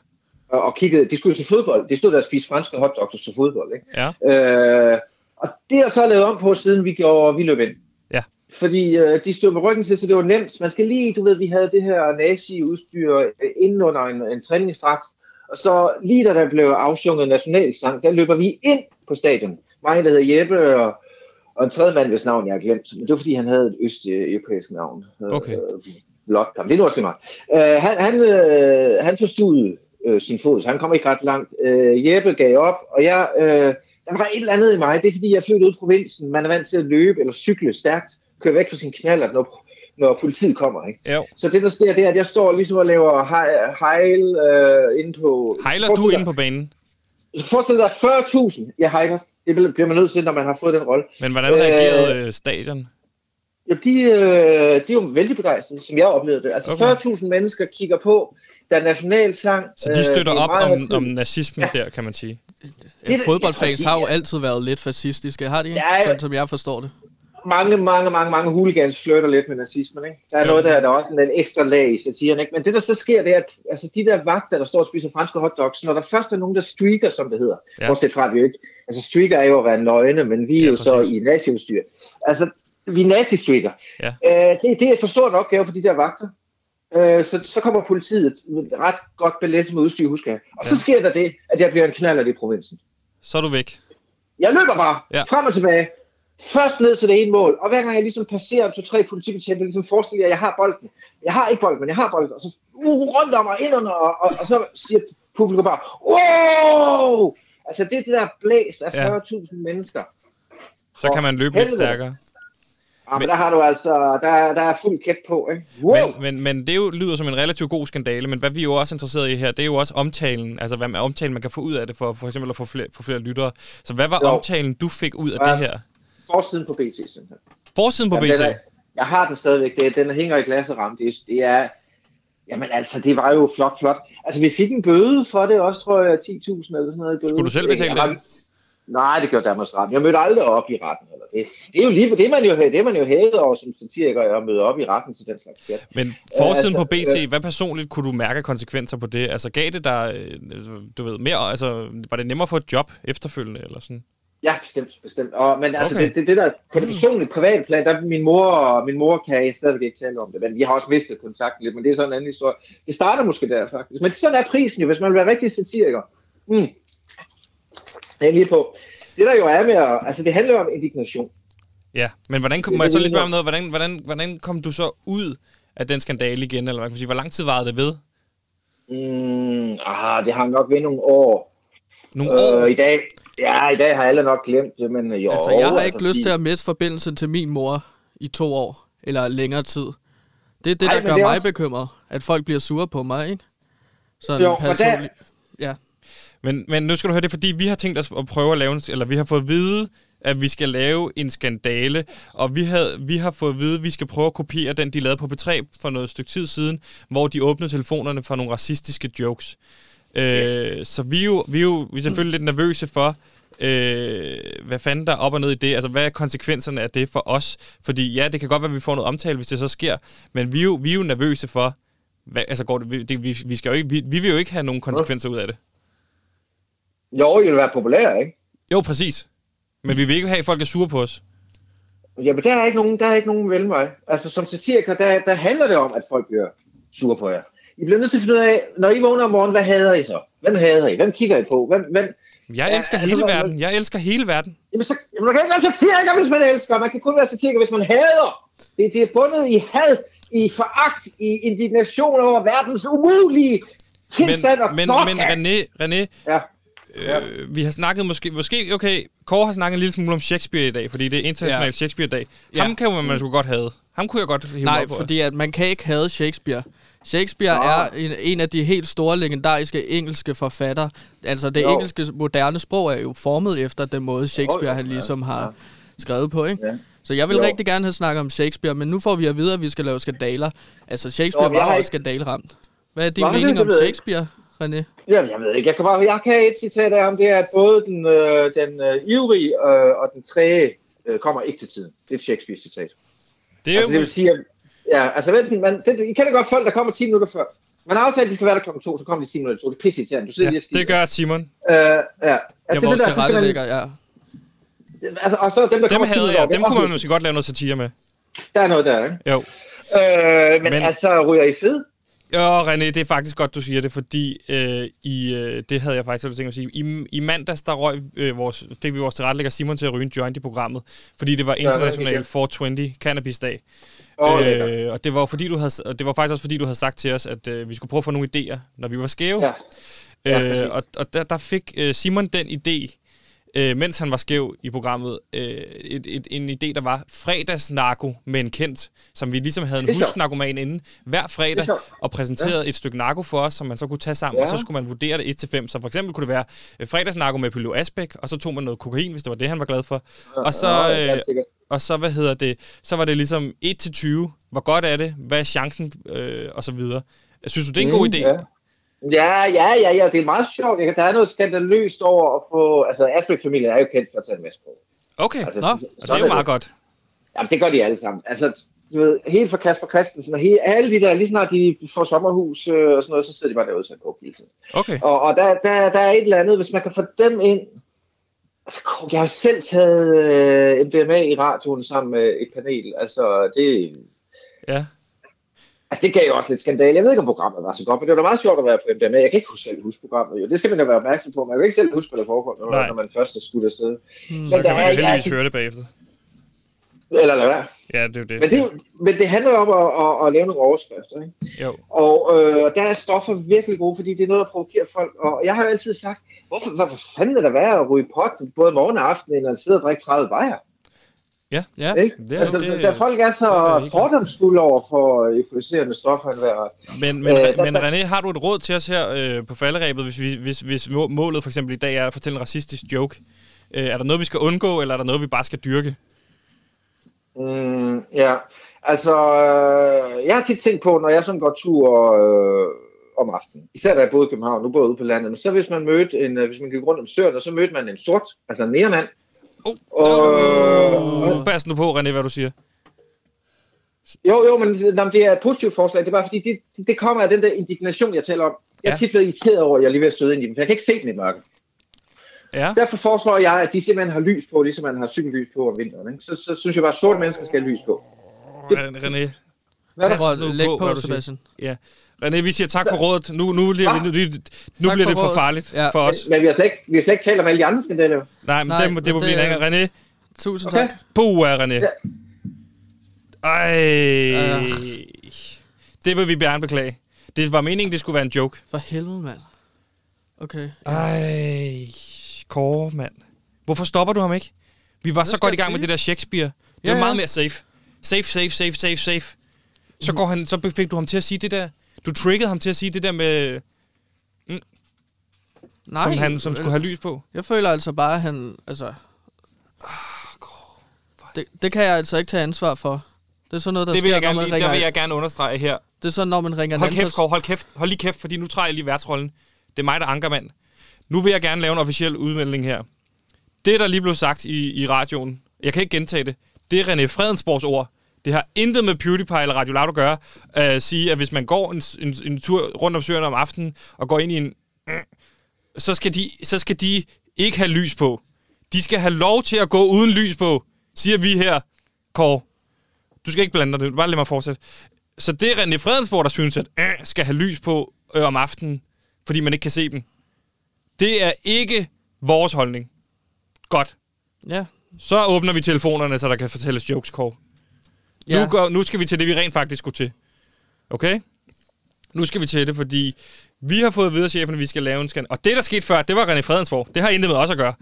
S4: Og, kiggede, de skulle til fodbold. De stod der og spiste franske hotdogs og så fodbold, ikke?
S1: Ja.
S4: Øh, og det er så lavet om på, siden vi gjorde, vi løb ind.
S1: Ja.
S4: Fordi øh, de stod med ryggen til, så det var nemt. Man skal lige, du ved, vi havde det her nazi-udstyr øh, inden under en, en træningsdragt. Og så lige da der blev afsunget nationalsang, der løber vi ind på stadion. Mig, der hedder Jeppe, og, og en tredje mand, hvis navn jeg har glemt. Men det var, fordi han havde et østeuropæisk navn.
S1: Okay.
S4: Øh, Blotkamp. Det er nu også lige meget. Øh, han, han, øh, han forstod øh, sin fod, så han kom ikke ret langt. Øh, Jeppe gav op, og jeg... Øh, der var et eller andet i mig. Det er fordi, jeg født ud i provinsen. Man er vant til at løbe eller cykle stærkt. Køre væk fra sin knaller, når, når politiet kommer. Ikke?
S1: Jo.
S4: Så det, der sker, det er, at jeg står ligesom og laver hej- hejl øh, inde på...
S1: Hejler du inde på banen?
S4: dig- Forestil dig 40.000, jeg hejler. Det bliver man nødt til, når man har fået den rolle.
S1: Men hvordan
S4: Øh,
S1: reagerede øh, stadion?
S4: Ja, de, øh, de er jo vældig begejstrede, som jeg oplevede det. Altså
S1: okay.
S4: 40.000 mennesker kigger på, der er nationalsang.
S1: Så de støtter
S4: øh, det er
S1: op om, om nazismen der, kan man sige.
S2: Ja, fodboldfans har jo altid været lidt fascistiske, har de ikke?
S4: Ja, ja.
S2: Sådan som jeg forstår det.
S4: mange, mange, mange, mange hooligans flytter lidt med nazismen. Ikke? Der er
S1: Jo.
S4: noget der, der er også en ekstra lag i satiren. Ikke? Men det, der så sker, det er, at altså, de der vagter, der står og spiser franske hotdogs, når der først er nogen, der streaker, som det hedder,
S1: Ja.
S4: ja. bortset fra, at vi jo ikke... Altså, streaker er jo at være nøgne, men vi er
S1: Ja,
S4: ja, jo så i nazi-udstyr. Altså, vi er nazi-streaker.
S1: Ja.
S4: Øh, det, det er for stor en opgave for de der vagter. Øh, så, så kommer politiet ret godt belæst med udstyr, husker jeg. Og så
S1: Ja.
S4: sker der det, at jeg bliver en knaller i provinsen.
S1: Så er du væk.
S4: Jeg løber bare
S1: Ja.
S4: ja. frem og tilbage. Først ned til det ene mål, og hver gang jeg ligesom passerer to-tre politibetjente, ligesom forestiller jeg, at jeg har bolden. Jeg har ikke bolden, men jeg har bolden. Og så uh, rundt om og ind under, og, og, og så siger publikum bare, wow! Altså det det der blæs af
S1: Ja.
S4: 40.000 mennesker.
S1: Så kan man løbe lidt stærkere.
S4: Ja, men,
S1: Men-
S4: der har du altså, der, der er fuld kæp på, ikke? Wow!
S1: Men, men, men det jo, lyder som en relativt god skandale, men hvad vi er jo også interesseret i her, det er jo også omtalen, altså hvad med omtalen, man kan få ud af det, for for eksempel at få flere, få flere lyttere. Så hvad var
S4: Jo.
S1: omtalen, du fik ud af
S4: Ja.
S1: det her?
S4: Forsiden på BT, simpelthen.
S1: Forsiden på
S4: Jamen,
S1: BT?
S4: er- Jeg har den stadigvæk. Det, den hænger i glasseram. Det, er- det er... Jamen altså, det var jo flot, flot. Altså, vi fik en bøde for det også, tror jeg, 10.000 eller sådan noget i bøde.
S1: Skulle du selv betale det?
S4: Nej, det gjorde Danmarks Retten. Jeg mødte aldrig op i retten. Det. er jo lige det man jo, det er man jo hævet over som satiriker at møde op i retten til den slags skat.
S1: Men forsiden
S4: altså,
S1: på BT, hvad personligt kunne du mærke konsekvenser på det? Altså gav det dig, øh, altså, du ved, mere, altså var det nemmere at få et job efterfølgende, eller sådan?
S4: Ja, bestemt, bestemt. Og, men altså,
S1: Okay.
S4: det, det, det der, på det personlige, private plan, der er min mor, min mor kan jeg stadigvæk ikke tale om det, men vi har også mistet kontakten lidt, men det er sådan en anden historie. Det starter måske der, faktisk. Men sådan er prisen jo, hvis man vil være rigtig satiriker. Mm. Jeg er lige på. Det der jo er med at, altså det handler jo om indignation.
S1: Ja, men hvordan kom, må jeg så lige spørge om noget, hvordan, hvordan, hvordan kom du så ud af den skandale igen, eller hvad kan man sige, hvor lang tid varede det ved?
S4: Mm, ah, det har nok været nogle år.
S1: Nogle år?
S4: Øh, I dag, ja, i dag har alle nok glemt det, men jo.
S2: Altså, jeg har ikke lyst
S4: fordi-
S2: til at miste forbindelsen til min mor i to år, eller længere tid. Det er det,
S4: Ej,
S2: der gør
S4: det er
S2: mig
S4: også-
S2: bekymret, at folk bliver sure på mig, ikke? Sådan
S4: Jo, og der-
S2: personligt. Ja.
S1: Men, men nu skal du høre det, fordi vi har tænkt os at prøve at lave, en, eller vi har fået at vide, at vi skal lave en skandale, og vi, havde, vi har fået at vide, at vi skal prøve at kopiere den, de lavede på P3 for noget stykke tid siden, hvor de åbnede telefonerne for nogle racistiske jokes. Øh, så vi er, jo, vi er jo vi er selvfølgelig lidt nervøse for, øh, hvad fanden der er op og ned i det, altså hvad er konsekvenserne af det for os? Fordi ja, det kan godt være, at vi får noget omtale, hvis det så sker, men vi er jo, vi er jo nervøse for, hvad, altså går det, vi, det, vi, vi, skal jo ikke, vi, vi vil jo ikke have nogen konsekvenser ud af det.
S4: Jo, I vil være populær, ikke?
S1: Jo, præcis. Men vi vil ikke have, at folk er sure på os.
S4: Jamen, der er ikke nogen, der er ikke nogen mellemvej. Altså, som satiriker, der, der handler det om, at folk bliver sure på jer. I bliver nødt til at finde ud af, når I vågner om morgenen, hvad hader I så? Hvem hader I? Hvem kigger I på? Hvem, hvem?
S1: Jeg
S4: Ja,
S1: elsker
S4: altså,
S1: hele
S4: hvad-
S1: verden. Jeg elsker hele verden.
S4: Jamen, så, jamen, man kan ikke være satiriker, hvis man elsker. Man kan kun være satiriker, hvis man hader. Det, det er bundet i had, i foragt, i indignation over verdens umulige
S1: Men,
S4: tilstand og
S1: men, men René, René
S4: Ja.
S1: Øh, vi har snakket måske, måske, okay, Kåre har snakket en lille smule om Shakespeare i dag, fordi det er international
S2: Ja.
S1: Shakespeare-dag.
S2: Ja.
S1: Ham kan man, man sgu godt have. Ham kunne jeg godt hive
S2: Nej,
S1: op på.
S2: fordi at man kan ikke have Shakespeare. Shakespeare
S4: Nå.
S2: er en, en af de helt store legendariske engelske forfattere. Altså det
S4: Jo.
S2: engelske moderne sprog er jo formet efter den måde Shakespeare
S4: Jo,
S2: han
S4: ja,
S2: ligesom har
S4: ja.
S2: skrevet på, ikke?
S4: Ja.
S2: Så jeg vil
S4: Jo.
S2: rigtig gerne have snakket om Shakespeare, men nu får vi at vide, at vi skal lave skandaler. Altså Shakespeare
S4: Jo,
S2: var også
S4: ikke-
S2: skandaleramt. Hvad er din
S4: Nå,
S2: mening
S4: det
S2: om Shakespeare, René?
S4: Jamen, jeg ved ikke. Jeg kan, bare, jeg kan have et citat af ham. Det er, at både den, øh, den øh, ivrige øh, og den træge øh, kommer ikke til tiden. Det er et Shakespeare-citat.
S1: det er
S4: Altså, det vil sige, at, ja, altså, vent, man, det, I kender godt folk, der kommer 10 minutter før. Man har aftalt, at de skal være der klokken 2, så kommer de 10 minutter til 2. Det er pisse irriterende. Du sidder
S1: ja,
S4: lige
S1: det gør Simon.
S4: Øh, ja.
S2: Jeg
S4: Altså,
S2: var
S4: det der,
S2: også
S4: så man,
S2: ja.
S4: altså, og så dem, der
S1: Dem
S4: kommer 10
S1: havde
S4: minutter
S1: jeg.
S4: over,
S1: Dem kunne man
S4: også-
S1: måske godt lave noget satire med.
S4: Der er noget der, ikke?
S1: Jo.
S4: Øh, men,
S1: Men-
S4: men, altså, ryger I fed?
S1: Ja, René, det er faktisk godt, du siger det, fordi øh, i, øh, det havde jeg faktisk tænkt at sige. I, i mandags, der røg, øh, vores, fik vi vores tilrettelægger Simon til at ryge en joint i programmet, fordi det var
S4: er
S1: international
S4: rigtigt.
S1: 420 cannabis-dag.
S4: Lækkert.
S1: øh, og det var, fordi, du havde, og det var faktisk også fordi, du havde sagt til os, at øh, vi skulle prøve at få nogle idéer, når vi var skæve.
S4: Ja. Ja,
S1: øh, og og der, der fik øh, Simon den idé, øh, mens han var skæv i programmet, øh, et, et, en idé, der var fredagsnarko med en kendt, som vi ligesom havde en husnarkoman inden hver fredag, og præsenterede ja. et stykke narko for os, som man så kunne tage sammen, ja.
S4: Ja.
S1: og så skulle man vurdere det 1-5. Så for eksempel kunne det være øh, fredagsnarko med Pilo Asbæk, og så tog man noget kokain, hvis det var det, han var glad for. Og så,
S4: ja,
S1: øh, og så, hvad hedder det, så var det ligesom 1-20. Hvor godt er det? Hvad er chancen? Øh, og så videre. Synes du, det er en god idé?
S4: Ja. Ja, ja, ja, ja, det er meget sjovt. Jeg kan- Der er noget skandaløst over at få... Altså, Asbæk-familien er jo kendt for at tage en masse på.
S1: Okay,
S4: Altså,
S2: Nå,
S1: og det er jo meget godt.
S4: Jamen, det gør de alle sammen. Altså, du ved, helt fra Kasper Christensen og hele, alle de der, lige snart de får sommerhus øh, og sådan noget, så sidder de bare derude at gå hele tiden.
S1: Okay.
S4: Og, og der, der, der er et eller andet, hvis man kan få dem ind... Altså, Jeg har selv taget øh, MDMA i radioen sammen med et panel. Altså, det,
S1: Ja.
S4: Altså, det gav jo også lidt skandale. Jeg ved ikke, om programmet var så godt, men det var da meget sjovt at være på MDMA. Jeg kan ikke selv huske programmet. Jo. Det skal man jo være opmærksom på. Man kan ikke selv huske, hvad der foregår, når,
S1: Nej.
S4: når man først er skudt afsted.
S1: Så
S4: Men der
S1: kan man
S4: er,
S1: jo heldigvis høre det bagefter.
S4: Eller lad være.
S1: Ja, det er det.
S4: Men det, men det handler om at, at, at lave nogle overskrifter. Ikke?
S1: Jo.
S4: Og øh, der er stoffer virkelig gode, fordi det er noget, der provokerer folk. Og jeg har jo altid sagt, hvorfor, hvorfor fanden er der værd at ryge pot både morgen og aften, end at sidde og drikke 30 bajer?
S2: Ja,
S4: Ikke?
S1: Det
S4: altså,
S1: det-
S4: der folk er så fordomsfulde over for euforiserende stoffer, end værd.
S1: Men, men,
S4: Øh,
S1: øh, men René, har du et råd til os her øh, på falderæbet, hvis, vi, hvis, hvis må- målet for eksempel i dag er at fortælle en racistisk joke? Øh, er der noget, vi skal undgå, eller er der noget, vi bare skal dyrke?
S4: Mm, ja, altså, øh, jeg har tit tænkt på, når jeg sådan går tur øh, om aftenen, især da jeg boede i København, nu bor jeg ude på landet, men så hvis man mødte en, øh, hvis man gik rundt om søerne, så mødte man en sort, altså en nærmand,
S1: Oh,
S4: Og-
S1: oh. Pas nu på, René, hvad du siger.
S4: Jo, jo, men nå, men det er et positivt forslag. Det er bare fordi, det, det, det kommer af den der indignation, jeg taler om. Jeg er
S1: Ja.
S4: tit blevet irriteret over, at jeg er lige ved at støde ind i dem, for jeg kan ikke se dem i mørket.
S1: Ja,
S4: Derfor foreslår jeg, at de simpelthen har lys på, ligesom man har cykellys på om vinteren. Ikke? Så, så synes jeg bare, at sorte mennesker skal have lys på.
S1: René.
S4: Hvad er der?
S2: Lægge
S1: på,
S2: på. Sebastian.
S1: Ja. René, vi siger tak for rådet. Nu, nu, bliver, vi, nu, nu
S2: Tak
S1: bliver
S2: for
S1: det for
S2: rådet.
S1: farligt
S2: Ja.
S1: for os.
S4: Men vi har, slet ikke, vi har slet ikke talt om alle de andre skandaler.
S1: Nej, men
S2: Nej,
S1: det, må- det må
S2: det-
S1: blive en anden. René,
S2: Tusind
S4: Okay.
S2: tak.
S1: Puh, René.
S4: Ja.
S1: Ej.
S2: Øh.
S1: Det vil vi gerne beklage. Det var meningen, det skulle være en joke.
S2: For helvede, mand. Okay.
S1: Ej, Kåre, mand. Hvorfor stopper du ham ikke? Vi var så godt i gang med
S2: sige?
S1: det der Shakespeare. Det
S2: Ja,
S1: var meget
S2: ja.
S1: mere safe. Safe, safe, safe, safe, safe. Så, går han, så fik du ham til at sige det der. Du triggede ham til at sige det der med,
S2: Nej,
S1: som han som skulle have lys på.
S2: Jeg føler altså bare, at han... Altså, det, det kan jeg altså ikke tage ansvar for. Det er sådan noget, der
S1: Det
S2: sker,
S1: jeg
S2: når
S1: gerne,
S2: man
S1: lige,
S2: ringer...
S1: der vil jeg gerne understrege her.
S2: Det er sådan, når man ringer
S1: Hold kæft,
S2: pers-
S1: Kåre, hold kæft. Hold lige kæft, fordi nu træder jeg lige værtsrollen. Det er mig, der anker mand. Nu vil jeg gerne lave en officiel udmelding her. Det, der lige blev sagt i, i radioen, jeg kan ikke gentage det, det er René Fredensborgs ord. Det har intet med PewDiePie eller Radio Loud at gøre. At sige, at hvis man går en, en, en tur rundt om søerne om aftenen og går ind i en... Så skal, de, så skal de ikke have lys på. De skal have lov til at gå uden lys på, siger vi her, Kåre. Du skal ikke blande dig. Bare lad mig fortsætte. Så det er René Fredensborg, der synes, at øh, skal have lys på øh, om aftenen, fordi man ikke kan se dem. Det er ikke vores holdning. Godt.
S2: Ja.
S1: Så åbner vi telefonerne, så der kan fortælles jokes, Kåre.
S2: Ja.
S1: Nu, går, nu skal vi til det, vi rent faktisk skulle til. Okay? Nu skal vi til det, fordi vi har fået videre chefen, at vi skal lave en skan. Og det, der skete før, det var René Fredensborg. Det har intet med os at gøre.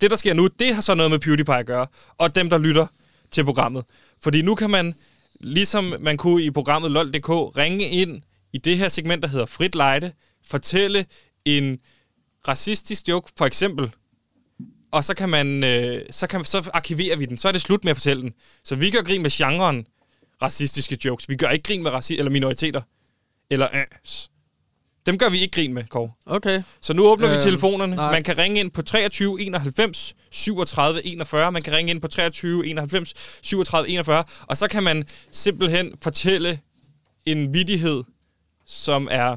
S1: Det, der sker nu, det har så noget med PewDiePie at gøre. Og dem, der lytter til programmet. Fordi nu kan man, ligesom man kunne i programmet LOL.dk, ringe ind i det her segment, der hedder Frit Lejde, fortælle en racistisk joke, for eksempel, og så kan man, øh, så, kan, så arkiverer vi den. Så er det slut med at fortælle den. Så vi gør grin med genren racistiske jokes. Vi gør ikke grin med raci- eller minoriteter. Eller øh. Dem gør vi ikke grin med, Kåre.
S2: Okay.
S1: Så nu åbner øhm, vi
S2: Øhm,
S1: telefonerne.
S2: nej.
S1: Man kan ringe ind på 23 91 37 41. Man kan ringe ind på 23 91 37 41. Og så kan man simpelthen fortælle en vidighed, som er...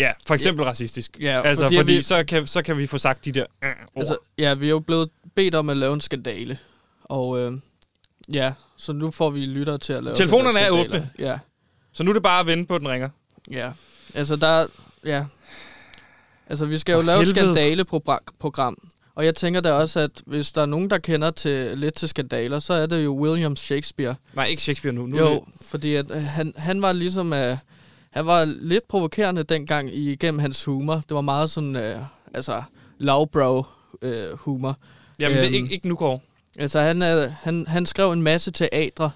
S1: Ja, for eksempel racistisk.
S2: Ja,
S1: altså,
S2: fordi
S1: fordi,
S2: vi-
S1: så, kan, så kan vi få sagt de der øh, ord.
S2: Altså, ja, vi er jo blevet bedt om at lave en skandale. Og øh, ja, så nu får vi lytter til at lave
S1: Telefonerne er åbne.
S2: Ja,
S1: Så nu er det bare at vente på, at den ringer.
S2: ja. Altså, der er... Ja. Altså, vi skal jo
S1: For
S2: lave et
S1: helvede.
S2: skandaleprogram. Og jeg tænker da også, at hvis der er nogen, der kender til lidt til skandaler, så er det jo William Shakespeare.
S1: Nej, ikke Shakespeare nu. nu
S2: Jo,
S1: det-
S2: fordi at, øh, han, han var ligesom... Uh, han var lidt provokerende dengang igennem hans humor. Det var meget sådan... Uh, altså, lavbrow uh, humor.
S1: Jamen, det er
S2: Øhm,
S1: ikke, ikke nu, Kåre.
S2: Altså, han, øh, han, han skrev en masse teatre,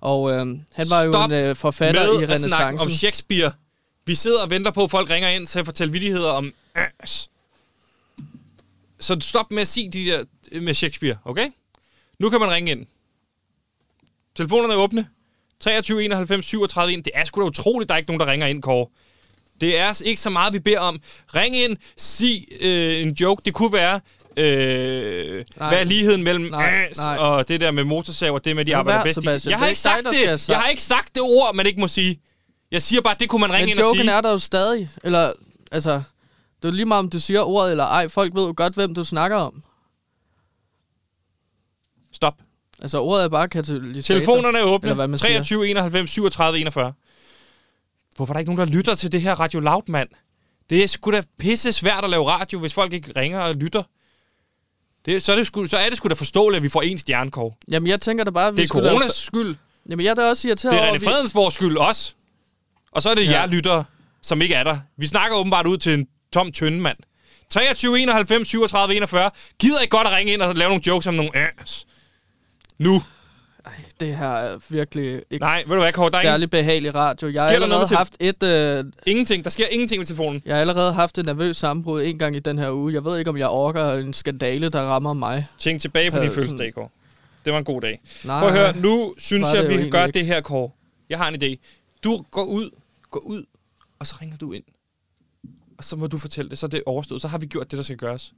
S2: og øh, han var
S1: Stop
S2: jo en øh, forfatter
S1: med
S2: i
S1: snakke om
S2: renaissancen.
S1: Shakespeare. Vi sidder og venter på, at folk ringer ind til at fortælle vidigheder om ass. Så stop med at sige de der øh, med Shakespeare, okay? Nu kan man ringe ind. Telefonerne er åbne. 23 91 37 1. Det er sgu da utroligt, der er ikke nogen, der ringer ind, Kåre. Det er ikke så meget, vi beder om. Ring ind, sig øh, en joke. Det kunne være, øh,
S2: Nej.
S1: hvad er ligheden mellem
S2: Nej,
S1: ass
S2: nej.
S1: og det der med motorsaver, det med, de arbejder bedst.
S2: Sebastian.
S1: Jeg har ikke sagt det.
S2: sagt-
S1: Jeg har ikke sagt det ord, man ikke må sige. Jeg siger bare, det kunne man ringe
S2: Men
S1: ind og
S2: joken
S1: sige.
S2: er der jo stadig. Eller, altså, det er lige meget, om du siger ordet eller ej. Folk ved jo godt, hvem du snakker om.
S1: Stop.
S2: Altså, ordet er bare katalysator.
S1: Telefonerne er åbne.
S2: Eller hvad man siger.
S1: 23 91 37 41. Hvorfor er der ikke nogen, der lytter til det her Radio Loud, mand? Det er sgu da pisse svært at lave radio, hvis folk ikke ringer og lytter. Det, så, er det sgu, så er det sgu da forståeligt, at vi får en stjernekår.
S2: Jamen, jeg tænker da bare, at vi
S1: Det er coronas
S2: Lave...
S1: skyld.
S2: Jamen, jeg er da også irriteret
S1: Det er René
S2: at vi...
S1: Fredensborgs skyld også. Og så er det
S2: Ja.
S1: ja. jer lyttere, som ikke er der. Vi snakker åbenbart ud til en tom tynde mand. 23 91 37 41. Gider ikke godt at ringe ind og lave nogle jokes om nogle ass. Nu.
S2: Det her er virkelig ikke
S1: Nej, ved du hvad, Kåre? Der er ingen,
S2: særlig behagelig radio. Jeg har
S1: noget
S2: allerede
S1: med til-
S2: haft et... Øh,
S1: ingenting. Der sker ingenting med telefonen.
S2: jeg har allerede haft et nervøst sammenbrud en gang i den her uge. Jeg ved ikke, om jeg orker en skandale, der rammer mig.
S1: Tænk tilbage på
S2: Øh,
S1: din
S2: sådan-
S1: fødselsdag, Kåre. Det var en god dag.
S2: Nej,
S1: Prøv at høre, nu synes jeg, at vi kan gøre
S2: ikke.
S1: det her, Kåre. Jeg har en idé. Du går ud, går ud, og så ringer du ind. Og så må du fortælle det, så er det overstået. Så har vi gjort det, der skal gøres.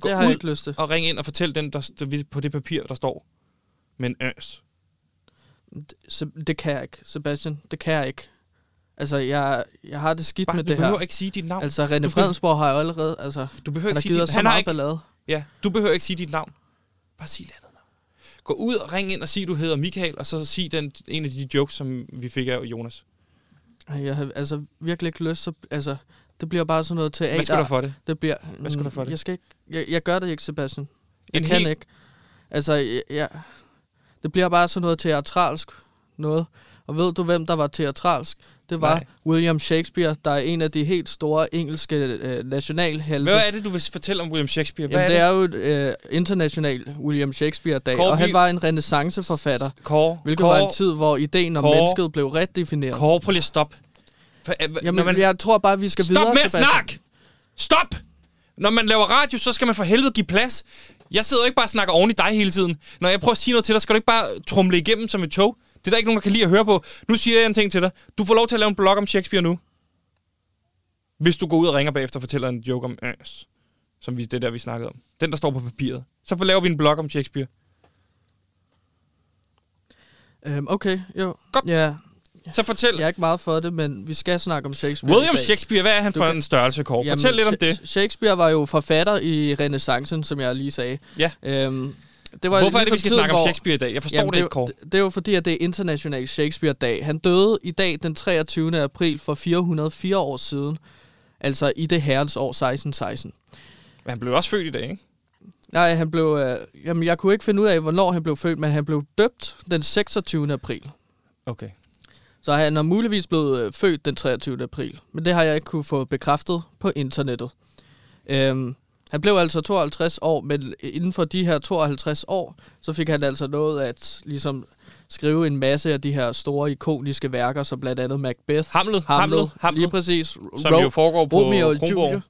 S1: Gå
S2: det har jeg
S1: ud
S2: ikke lyst til.
S1: og ring ind og fortæl den, der på det papir, der står. Men øs.
S2: Så, det kan jeg ikke, Sebastian. Det kan jeg ikke. Altså, jeg, jeg har det skidt
S1: Bare,
S2: med
S1: du
S2: det
S1: behøver
S2: her.
S1: ikke sige dit navn.
S2: Altså, René
S1: Du
S2: Fredensborg har jo allerede... Altså,
S1: du behøver ikke sige dit,
S2: så
S1: han har ikke,
S2: ballade.
S1: ja, du behøver ikke sige dit navn. Bare sig et andet navn. Gå ud og ring ind og sig, du hedder Michael, og så sig den, en af de jokes, som vi fik af Jonas.
S2: Jeg har altså virkelig ikke lyst, så... Altså, det bliver bare sådan noget teater.
S1: Hvad skal du for det?
S2: Det bliver...
S1: Hvad skal du for det?
S2: Jeg, skal ikke, jeg, jeg gør det ikke, Sebastian. Jeg
S1: En
S2: kan
S1: hel-
S2: ikke. Altså, jeg, jeg, det bliver bare sådan noget teatralsk noget. Og ved du, hvem der var teatralsk? Det var
S1: Nej.
S2: William Shakespeare, der er en af de helt store engelske øh, nationalhelte.
S1: Hvad er det, du vil fortælle om William Shakespeare? Hvad
S2: Jamen, det
S1: er
S2: er jo øh, international William Shakespeare-dag,
S1: Kåre,
S2: og han var en renaissanceforfatter,
S1: det? Kåre,
S2: hvilket
S1: Kåre,
S2: var en tid, hvor ideen om
S1: Kåre,
S2: mennesket blev redefineret.
S1: Kåre, prøv lige at stoppe. For, øh,
S2: Jamen,
S1: man,
S2: jeg tror bare, vi skal
S1: Stop
S2: videre,
S1: med at snakke! Stop! Når man laver radio, så skal man for helvede give plads. Jeg sidder jo ikke bare og snakker oven i dig hele tiden. Når jeg prøver at sige noget til dig, skal du ikke bare trumle igennem som et tog. Det er der ikke nogen, der kan lide at høre på. Nu siger jeg en ting til dig. Du får lov til at lave en blog om Shakespeare nu. Hvis du går ud og ringer bagefter og fortæller en joke om øs, som vi, det der, vi snakkede om. Den, der står på papiret. Så får laver vi en blog om Shakespeare.
S2: Øhm, okay, jo.
S1: Godt.
S2: Ja,
S1: Så fortæl.
S2: jeg er ikke meget for det, men vi skal snakke om Shakespeare
S1: William. Shakespeare, hvad er han
S2: Du
S1: for
S2: kan-
S1: en størrelse, Kåre? Fortæl lidt om det.
S2: Shakespeare var jo forfatter i renaissancen, som jeg lige sagde.
S1: Ja.
S2: Øhm, det var
S1: Hvorfor er det, vi skal
S2: tiden,
S1: snakke om Shakespeare i dag? Jeg forstår
S2: Jamen,
S1: det ikke, Kåre.
S2: det, det er jo fordi, at det er international Shakespeare-dag. Han døde i dag den 23. april for 404 år siden. Altså i det herrens år 1616.
S1: Men han blev også født i dag, ikke?
S2: Nej, han blev... Øh, jamen, jeg kunne ikke finde ud af, hvornår han blev født, men han blev døbt den 26. april.
S1: Okay.
S2: Så han er muligvis blevet øh, født den 23. april. Men det har jeg ikke kunne få bekræftet på internettet. Øhm, han blev altså 52 år, men inden for de her 52 år, så fik han altså noget at ligesom skrive en masse af de her store ikoniske værker, som blandt andet Macbeth,
S1: Hamlet,
S2: Hamlet,
S1: Hamlet, Hamlet
S2: lige præcis,
S1: som jo foregår på
S2: Romeo og. Julie.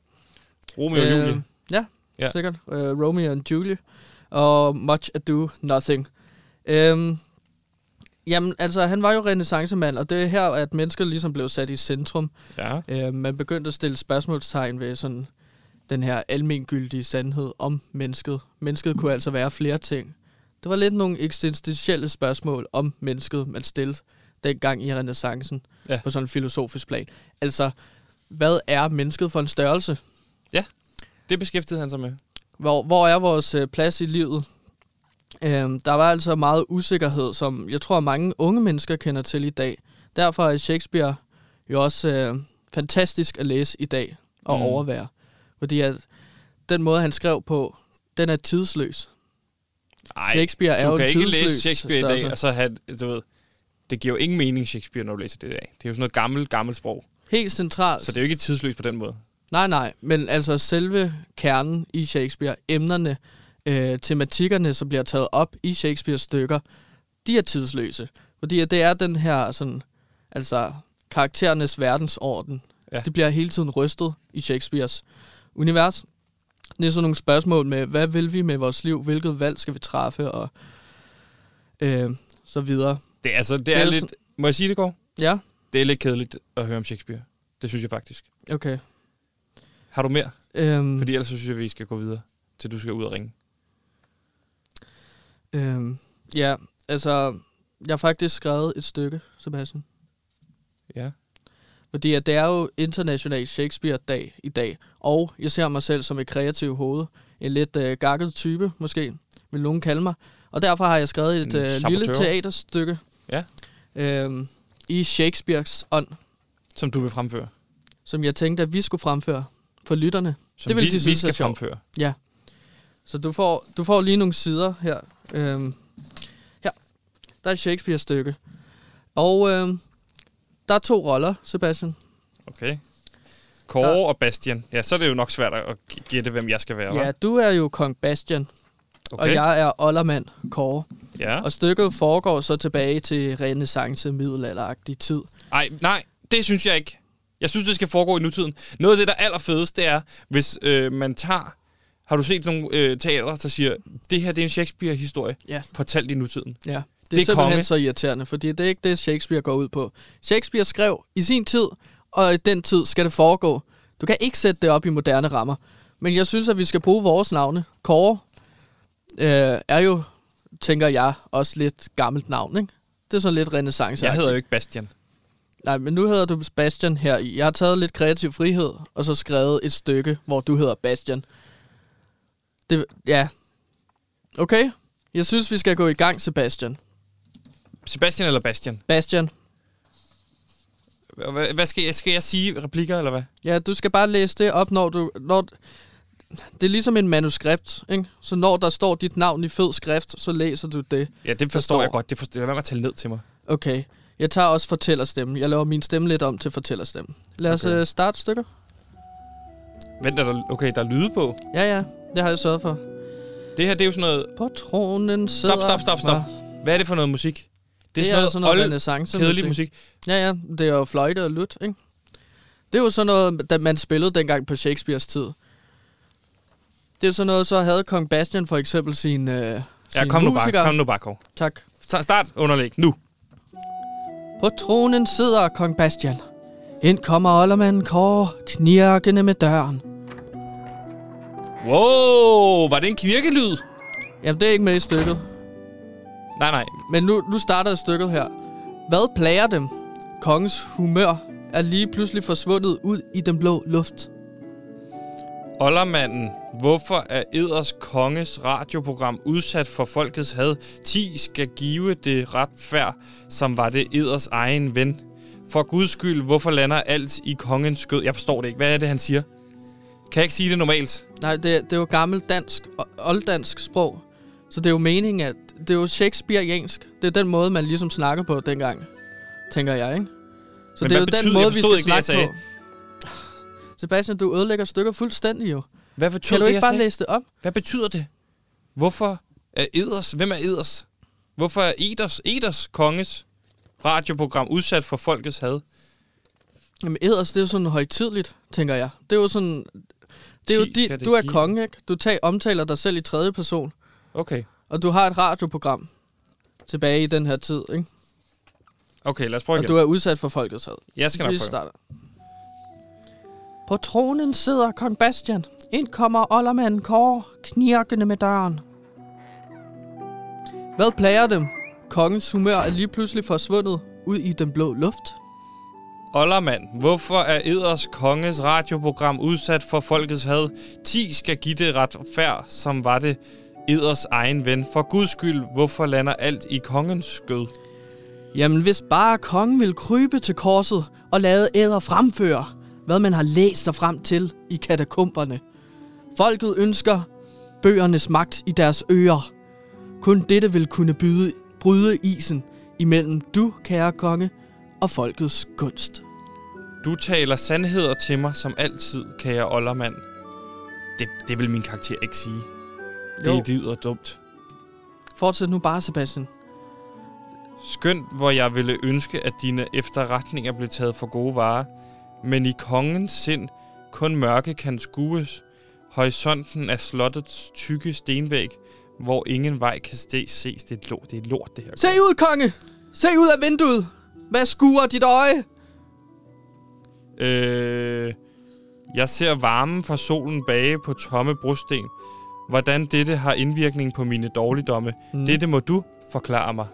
S1: Romeo og Julie.
S2: Øh, ja,
S1: Ja.
S2: sikkert. Uh, Romeo and Julie. Og Much Ado Nothing. Øhm, jamen, altså, han var jo renaissancemand, og det er her, at mennesker ligesom blev sat i centrum.
S1: Ja.
S2: Øh, man begyndte at stille spørgsmålstegn ved sådan den her almengyldige sandhed om mennesket. Mennesket kunne altså være flere ting. Det var lidt nogle eksistentielle spørgsmål om mennesket, man stillede dengang i renaissancen
S1: Ja.
S2: ja. på sådan en filosofisk plan. Altså, hvad er mennesket for en størrelse?
S1: Det beskæftigede han sig med.
S2: Hvor, hvor er vores øh, plads i livet? Øhm, der var altså meget usikkerhed, som jeg tror, mange unge mennesker kender til i dag. Derfor er Shakespeare jo også øh, fantastisk at læse i dag og
S1: Mm.
S2: overvære. Fordi at den måde, han skrev på, den er tidsløs.
S1: Ej,
S2: Shakespeare er
S1: du
S2: jo
S1: kan ikke læse Shakespeare i dag, og så have, du ved, det giver jo ingen mening Shakespeare, når du læser det i dag. Det er jo sådan noget gammelt, gammelt sprog.
S2: Helt centralt.
S1: Så det er jo ikke tidsløst på den måde.
S2: Nej, nej, men altså selve kernen i Shakespeare, emnerne, øh, tematikkerne, som bliver taget op i Shakespeares stykker, de er tidsløse. Fordi at det er den her sådan, altså karakterernes verdensorden.
S1: Ja.
S2: Det bliver hele tiden rystet i Shakespeares univers. Det er sådan nogle spørgsmål med, hvad vil vi med vores liv? Hvilket valg skal vi træffe? Og øh, så videre.
S1: Det altså, det
S2: Det
S1: er,
S2: er
S1: lidt... Må jeg sige det, går?
S2: Ja,
S1: Det er lidt kedeligt at høre om Shakespeare. Det synes jeg faktisk.
S2: okay.
S1: Har du mere?
S2: Øhm,
S1: Fordi ellers så synes jeg, vi skal gå videre, til du skal ud og ringe.
S2: Øhm, ja, altså, jeg har faktisk skrevet et stykke, Sebastian.
S1: Ja.
S2: Fordi at det er jo international Shakespeare-dag i dag, og jeg ser mig selv som et kreativt hoved. En lidt øh, gakket type, måske, vil nogen kalde mig. Og derfor har jeg skrevet et øh, lille teaterstykke
S1: Ja.
S2: øhm, i Shakespeares ånd,
S1: Som du vil fremføre.
S2: som jeg tænkte, at vi skulle fremføre for lytterne.
S1: Som
S2: Det vil
S1: vi,
S2: de
S1: vi
S2: synes er
S1: skal fremføre.
S2: Så du får, du får lige nogle sider her. Øhm, her. Der er et Shakespeare-stykke. Og øhm, der er to roller, Sebastian.
S1: Okay. Kåre og Bastian. Ja, så er det jo nok svært at gætte, hvem jeg skal være,
S2: Ja,
S1: hva'?
S2: du er jo kong Bastian, okay. og jeg er oldermand Kåre.
S1: Ja.
S2: Og stykket foregår så tilbage til renaissance middelalderagtig tid.
S1: Ej, nej, det synes jeg ikke. Jeg synes, det skal foregå i nutiden. Noget af det, der er allerfedest, det er, hvis øh, man tager... Har du set nogle øh, teater, der siger, det her det er en Shakespeare-historie,
S2: Ja.
S1: fortalt i nutiden?
S2: Ja, det er,
S1: Det er
S2: simpelthen
S1: konge.
S2: så irriterende, fordi det er ikke det, Shakespeare går ud på. Shakespeare skrev i sin tid, og i den tid skal det foregå. Du kan ikke sætte det op i moderne rammer. Men jeg synes, at vi skal bruge vores navne. Kåre øh, er jo, tænker jeg, også lidt gammelt navn, ikke? Det er sådan lidt renaissance.
S1: Jeg hedder jo ikke Bastian.
S2: Nej, men nu hedder du Bastian her. Jeg har taget lidt kreativ frihed, og så skrevet et stykke, hvor du hedder Bastian. Det, ja. Okay. Jeg synes, vi skal gå i gang, Sebastian.
S1: Sebastian eller Bastian?
S2: Bastian.
S1: Hvad, hvad skal, jeg, skal jeg sige? Replikker, eller hvad?
S2: Ja, du skal bare læse det op, når du... Når, det er ligesom en manuskript, ikke? Så når der står dit navn i fed skrift, så læser du det.
S1: Ja, det forstår jeg godt. Det forstår, lad være med at tale ned til mig.
S2: Okay. Jeg tager også fortællerstemmen. Jeg laver min stemme lidt om til fortællerstemmen. Lad os
S1: Okay.
S2: okay. starte stykker.
S1: Vent, er der, okay, der er lyde på.
S2: Ja, ja. Det har jeg sørget for.
S1: Det her, det er jo sådan noget...
S2: På tronen sidder...
S1: Stop, stop, stop, stop.
S2: Nå,
S1: Hvad er det for noget musik? Det
S2: Det
S1: er
S2: er,
S1: sådan noget,
S2: sådan noget
S1: old,
S2: renaissance
S1: kedelig musik.
S2: Ja, ja. Det er jo fløjte og lut, ikke? Det er jo sådan noget, da man spillede dengang på Shakespeares tid. Det er sådan noget, så havde kong Bastian for eksempel sin, øh,
S1: Ja,
S2: sin
S1: kom nu bare,
S2: musiker.
S1: kom nu bare, Kåre.
S2: Tak.
S1: Sta- Start underlæg, nu.
S2: På tronen sidder kong Bastian. Ind kommer oldermanden Kåre, knirkende med døren.
S1: Wow, var det en kirkelyd?
S2: Jamen, det er ikke med i stykket.
S1: Nej, nej.
S2: Men nu, nu starter stykket her. Hvad plager dem? Kongens humør er lige pludselig forsvundet ud i den blå luft.
S1: Ollermanden, hvorfor er Eders konges radioprogram udsat for folkets had? 10 skal give det retfærd, som var det Eders egen ven. For guds skyld, hvorfor lander alt i kongens skød? Jeg forstår det ikke. Hvad er det, han siger? Kan jeg ikke sige det normalt?
S2: Nej, det, det er jo gammelt dansk, olddansk sprog. Så det er jo meningen, at det er jo Shakespeareansk. Det er den måde, man ligesom snakker på dengang, tænker jeg, ikke? Så
S1: Men
S2: det er jo
S1: betyder-
S2: den måde, vi skal
S1: ikke
S2: snakke på. Sebastian, du ødelægger stykker fuldstændig jo.
S1: Hvad
S2: Kan
S1: betyder
S2: du
S1: det,
S2: ikke bare
S1: sagde?
S2: læse det op?
S1: Hvad betyder det? Hvorfor er Eders? Hvem er Eders? Hvorfor er Eders, Eders konges radioprogram udsat for folkets had?
S2: Jamen eders, det er jo sådan højtidligt, tænker jeg. Det er jo sådan... Det er jo
S1: det
S2: du er konge, ikke? Du tager, omtaler dig selv i tredje person.
S1: Okay.
S2: Og du har et radioprogram tilbage i den her tid, ikke?
S1: Okay, lad os prøve
S2: Og
S1: igen.
S2: du er udsat for folkets had.
S1: Jeg skal nok prøve.
S2: starter. På tronen sidder kong Bastian. Ind kommer oldermanden Kåre, knirkende med døren. Hvad plager dem? Kongens humør er lige pludselig forsvundet ud i den blå luft.
S1: Ollermand, hvorfor er Eders konges radioprogram udsat for folkets had? 10 skal give det retfærd, som var det Eders egen ven. For guds skyld, hvorfor lander alt i kongens skød?
S2: Jamen, hvis bare kongen vil krybe til korset og lade æder fremføre, hvad man har læst sig frem til i katakomberne. Folket ønsker bøgernes magt i deres ører. Kun dette vil kunne byde, bryde isen imellem du, kære konge, og folkets gunst.
S1: Du taler sandheder til mig som altid, kære Ollermand. Det, det vil min karakter ikke sige. Det
S2: Jo.
S1: lyder dumt.
S2: Fortsæt nu bare, Sebastian.
S1: Skønt, hvor jeg ville ønske, at dine efterretninger blev taget for gode varer. Men i kongens sind kun mørke kan skues. Horisonten af slottets tykke stenvæg, hvor ingen vej kan ses. Det er lort, det er lort det her.
S2: Se ud, konge! Se ud af vinduet! Hvad skuer dit øje?
S1: Øh, jeg ser varmen fra solen bage på tomme brosten. Hvordan dette har indvirkning på mine dårligdomme, mm. dette må du forklare mig.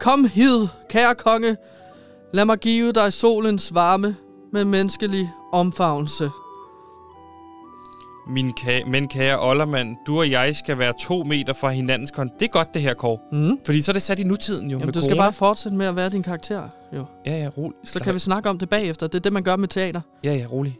S2: Kom hid, kære konge. Lad mig give dig solens varme med menneskelig omfavnelse.
S1: Min ka- men kære Ollermand, du og jeg skal være to meter fra hinandens kon. Det er godt, det her, Kåre.
S2: Mm.
S1: Fordi så er det sat i nutiden jo
S2: Jamen,
S1: med
S2: du skal
S1: corona.
S2: bare fortsætte med at være din karakter, jo.
S1: Ja, ja, rolig.
S2: Så kan vi snakke om det bagefter. Det er det, man gør med teater.
S1: Ja, ja, rolig.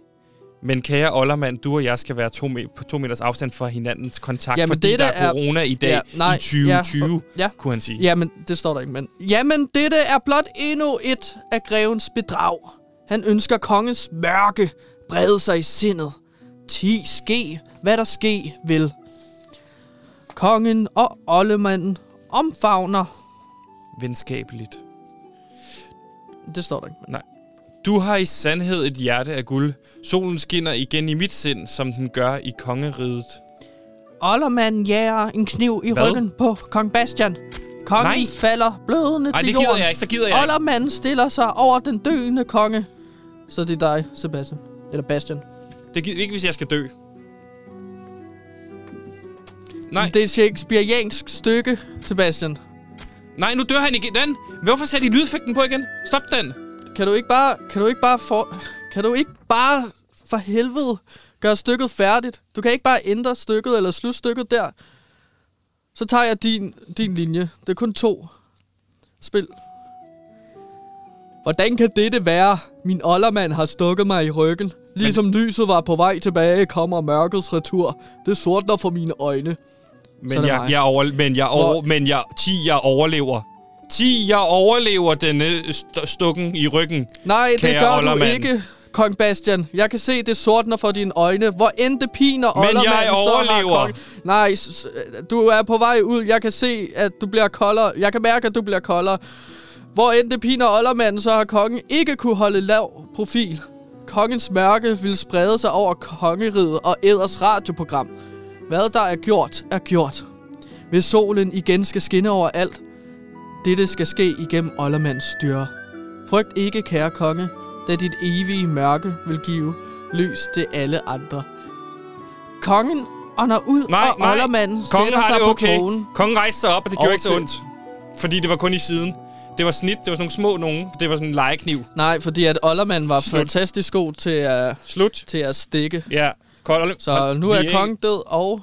S1: Men kære Ollermand, du og jeg skal være to me- på to meters afstand fra hinandens kontakt,
S2: Jamen,
S1: fordi
S2: dette
S1: der er corona i dag
S2: Ja, nej,
S1: i 2020,
S2: ja, ja.
S1: kunne han sige.
S2: Jamen, det står der ikke, men... Jamen, dette er blot endnu et af grevens bedrag. Han ønsker kongens mørke brede sig i sindet. Ti ske, hvad der ske vil. Kongen og oldemanden omfavner.
S1: Venskabeligt.
S2: Det står der ikke. men-
S1: Du har i sandhed et hjerte af guld. Solen skinner igen i mit sind, som den gør i kongeriget.
S2: Oldermanden jager en kniv i
S1: Hvad?
S2: ryggen på kong Bastian. Kongen
S1: Nej.
S2: falder blødende
S1: Nej,
S2: til
S1: det
S2: jorden.
S1: gider jeg ikke, så gider jeg ikke.
S2: Oldermanden stiller sig over den døende konge. Så det er dig, Sebastian. Eller Bastian.
S1: Det gider ikke, hvis jeg skal dø. Nej,
S2: Det er et shakespeariansk stykke, Sebastian.
S1: nej, nu dør han igen. Hvorfor sætter de lydeffekten på igen? Stop den.
S2: Kan du ikke bare... Kan du ikke bare for... Kan du ikke bare for helvede gøre stykket færdigt? Du kan ikke bare ændre stykket eller slutte stykket der. Så tager jeg din, din linje. Det er kun to. Spil. Hvordan kan dette være? Min oldermand har stukket mig i ryggen. Ligesom lyset var på vej tilbage, kommer mørkets retur. Det sortner for mine øjne. Så
S1: Men jeg,
S2: mig.
S1: jeg, over, men jeg, over,
S2: Hvor-
S1: men jeg, 10, jeg overlever. 10, jeg overlever denne st- stukken i ryggen.
S2: Nej, det gør du
S1: oldermand.
S2: ikke, Kong Bastian. Jeg kan se, det sortner for dine øjne. Hvor end det piner
S1: Men jeg
S2: så har
S1: overlever.
S2: kongen- Nej, s- s- du er på vej ud. Jeg kan se, at du bliver koldere. Jeg kan mærke, at du bliver koldere. Hvor end det piner oldermanden, så har kongen ikke kunne holde lav profil. Kongens mørke vil sprede sig over kongeriget og æders radioprogram. Hvad der er gjort, er gjort. Hvis solen igen skal skinne over alt, dette skal ske igennem oldermandens styre. Frygt ikke, kære konge, da dit evige mørke vil give lys til alle andre. Kongen ånder ud,
S1: Nej,
S2: og
S1: nej. Kongen
S2: sætter
S1: har
S2: sig
S1: det
S2: på
S1: okay.
S2: tronen.
S1: Kongen rejste sig op, og det gjorde
S2: Og
S1: ikke så ondt. Fordi det var kun i siden. Det var snit, det var sådan nogle små nogen. Det var sådan en legekniv.
S2: Nej, fordi at oldermanden var
S1: Slut.
S2: fantastisk god til at,
S1: Slut.
S2: til at stikke.
S1: Ja. Kold,
S2: Så nu er
S1: ikke-
S2: kongen død, og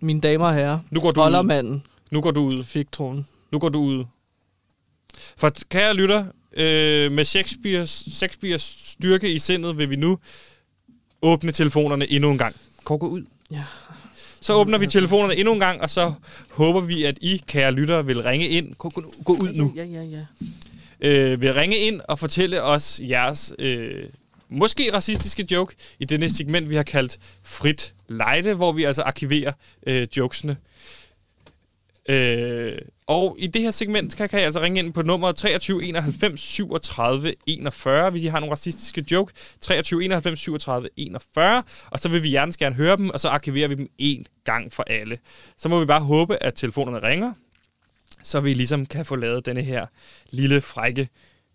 S2: mine damer og herrer,
S1: Nu går du ud.
S2: oldermanden
S1: Nu går du ud.
S2: fik tronen.
S1: Nu går du ud. For kære lytter, øh, med Shakespeares, Shakespeares styrke i sindet vil vi nu åbne telefonerne endnu en gang. Kåre, gå ud.
S2: Ja.
S1: Så åbner vi telefonerne endnu en gang, og så håber vi, at I, kære lyttere, vil ringe ind. Gå, gå, gå ud nu.
S2: Ja, ja, ja.
S1: Øh, vil ringe ind og fortælle os jeres øh, måske racistiske joke i denne segment, vi har kaldt Frit Lejde, hvor vi altså arkiverer øh, jokesene. Øh, og i det her segment kan, kan I altså ringe ind på nummer 23 91 37 41, hvis I har nogle racistiske joke. 23 91 37 41, og så vil vi gerne gerne høre dem, og så arkiverer vi dem en gang for alle. Så må vi bare håbe, at telefonerne ringer, så vi ligesom kan få lavet denne her lille frække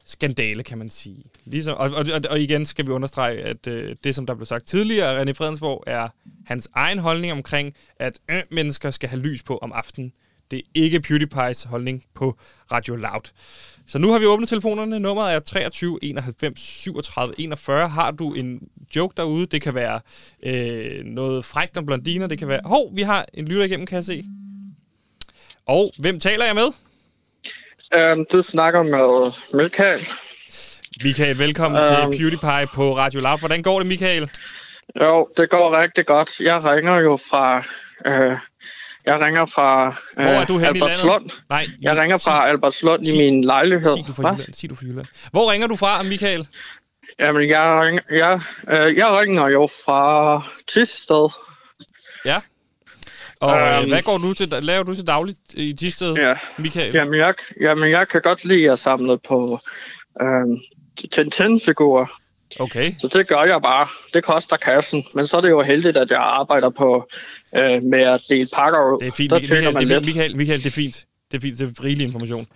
S1: skandale, kan man sige. Ligesom, og, og, og igen skal vi understrege, at øh, det, som der blev sagt tidligere af René Fredensborg, er hans egen holdning omkring, at øh, mennesker skal have lys på om aftenen. Det er ikke PewDiePie's holdning på Radio Loud. Så nu har vi åbnet telefonerne. Nummeret er 23 91 37 41. Har du en joke derude? Det kan være øh, noget frækt om blondiner. Det kan være... Hov, vi har en lytter igennem, kan jeg se. Og hvem taler jeg med?
S5: Øhm, du snakker med Michael.
S1: Michael, velkommen um, til PewDiePie på Radio Loud. Hvordan går det, Michael?
S5: Jo, det går rigtig godt. Jeg ringer jo fra... Øh, jeg ringer fra øh,
S1: Hvor er du i landet?
S5: Albertslund.
S1: Nej,
S5: Jeg ringer fra
S1: sig,
S5: Albertslund
S1: sig-
S5: i min lejlighed.
S1: sig du fra? Jylland. Sig du fra Jylland. Hvor ringer du fra, Michael?
S5: Jamen, jeg ringer, jeg, øh, jeg ringer jo fra Tisted.
S1: Ja. Og um,
S5: Øhm.
S1: hvad går du til, laver du til dagligt i Tisted,
S5: Ja.
S1: Michael?
S5: Jamen jeg, jamen, jeg kan godt lide at samle på øh, Tintin-figurer.
S1: Okay.
S5: Så det gør jeg bare. Det koster kassen. Men så er det jo heldigt, at jeg arbejder på øh, med at dele pakker ud.
S1: Det er fint,
S5: Der
S1: Michael.
S5: man
S1: det er fint. Michael, Michael, det er fint. Det er fint, det er rigelig information.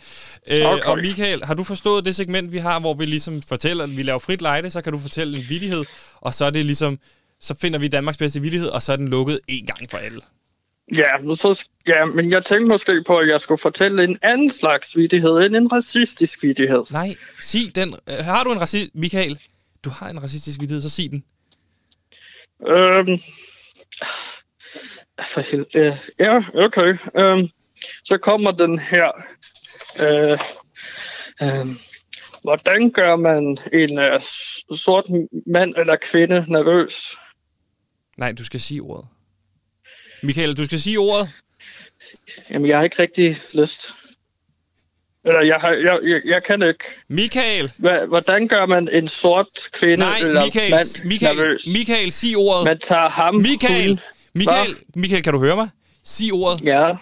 S1: Øh,
S5: Okay.
S1: Og Michael, har du forstået det segment, vi har, hvor vi ligesom fortæller, at vi laver frit lejde, så kan du fortælle en vidighed, og så er det ligesom, så finder vi Danmarks bedste vidighed, og så er den lukket en gang for alle.
S5: Ja, så, ja, men jeg tænkte måske på, at jeg skulle fortælle en anden slags vidighed end en racistisk vidighed.
S1: Nej, sig den. Øh, Har du en racist... Michael, du har en racistisk vidighed, så sig den.
S5: Øhm, for hel- øh, ja, okay. Øhm, så kommer den her. Øh, øh, hvordan gør man en øh, sort mand eller kvinde nervøs?
S1: Nej, du skal sige ordet. Michael, du skal sige ordet.
S5: Jamen, jeg har ikke rigtig lyst. Eller, jeg, har, jeg, jeg, jeg kan ikke.
S1: Michael!
S5: Hva, hvordan gør man en sort kvinde
S1: Nej,
S5: eller
S1: Michael,
S5: mand
S1: Michael,
S5: nervøs?
S1: Michael, sig ordet.
S5: Man tager ham
S1: Michael, Michael, Michael, kan du høre mig? Sig ordet.
S5: Ja,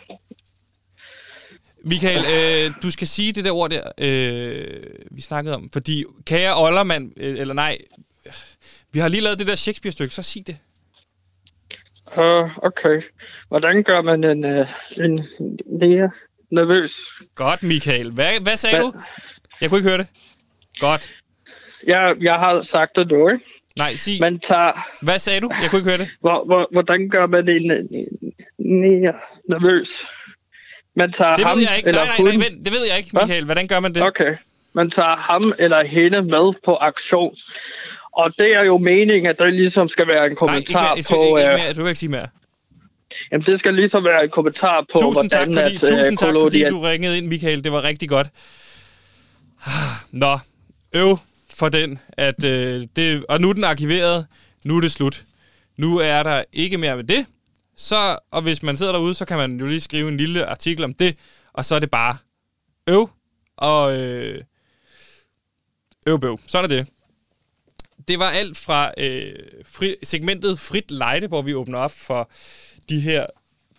S1: Michael, øh, du skal sige det der ord der, øh, vi snakkede om. Fordi, kære Ollermand, øh, eller nej, vi har lige lavet det der Shakespeare-stykke, så sig det.
S5: uh, okay. Hvordan gør man en, uh, en læge nervøs?
S1: Godt, Michael. Hvad, hvad sagde
S5: Hvad?
S1: du? Jeg kunne ikke høre det. Godt.
S5: Jeg, jeg har sagt det nu, ikke?
S1: Nej, sig.
S5: Man tager...
S1: Hvad sagde du? Jeg kunne ikke høre det.
S5: Hvor, hvor, hvordan gør man en, læge nervøs? Man tager
S1: Det
S5: ham
S1: ved jeg ikke.
S5: eller
S1: Nej, nej, nej, vent. Det ved jeg ikke? Michael. Hvordan gør man det?
S5: Okay. Man tager ham eller hende med på aktion. Og det er jo meningen, at der ligesom skal være en
S1: Nej, ikke
S5: kommentar
S1: mere.
S5: På...
S1: ikke, ikke
S5: øh,
S1: mere. Du kan ikke sige mere.
S5: Jamen, det skal ligesom være en kommentar på,
S1: Tusind tak,
S5: hvordan
S1: fordi,
S5: at, øh,
S1: tusind tak, fordi du ringede ind, Michael. Det var rigtig godt. *sighs* Nå, øv for den. At, øh, det, og nu er den arkiveret. Nu er det slut. Nu er der ikke mere med det. Så, og hvis man sidder derude, så kan man jo lige skrive en lille artikel om det. Og så er det bare øv. Og øh, øv bøv. Sådan er det. Det var alt fra øh, fri, segmentet Frit Lejde, hvor vi åbner op for de her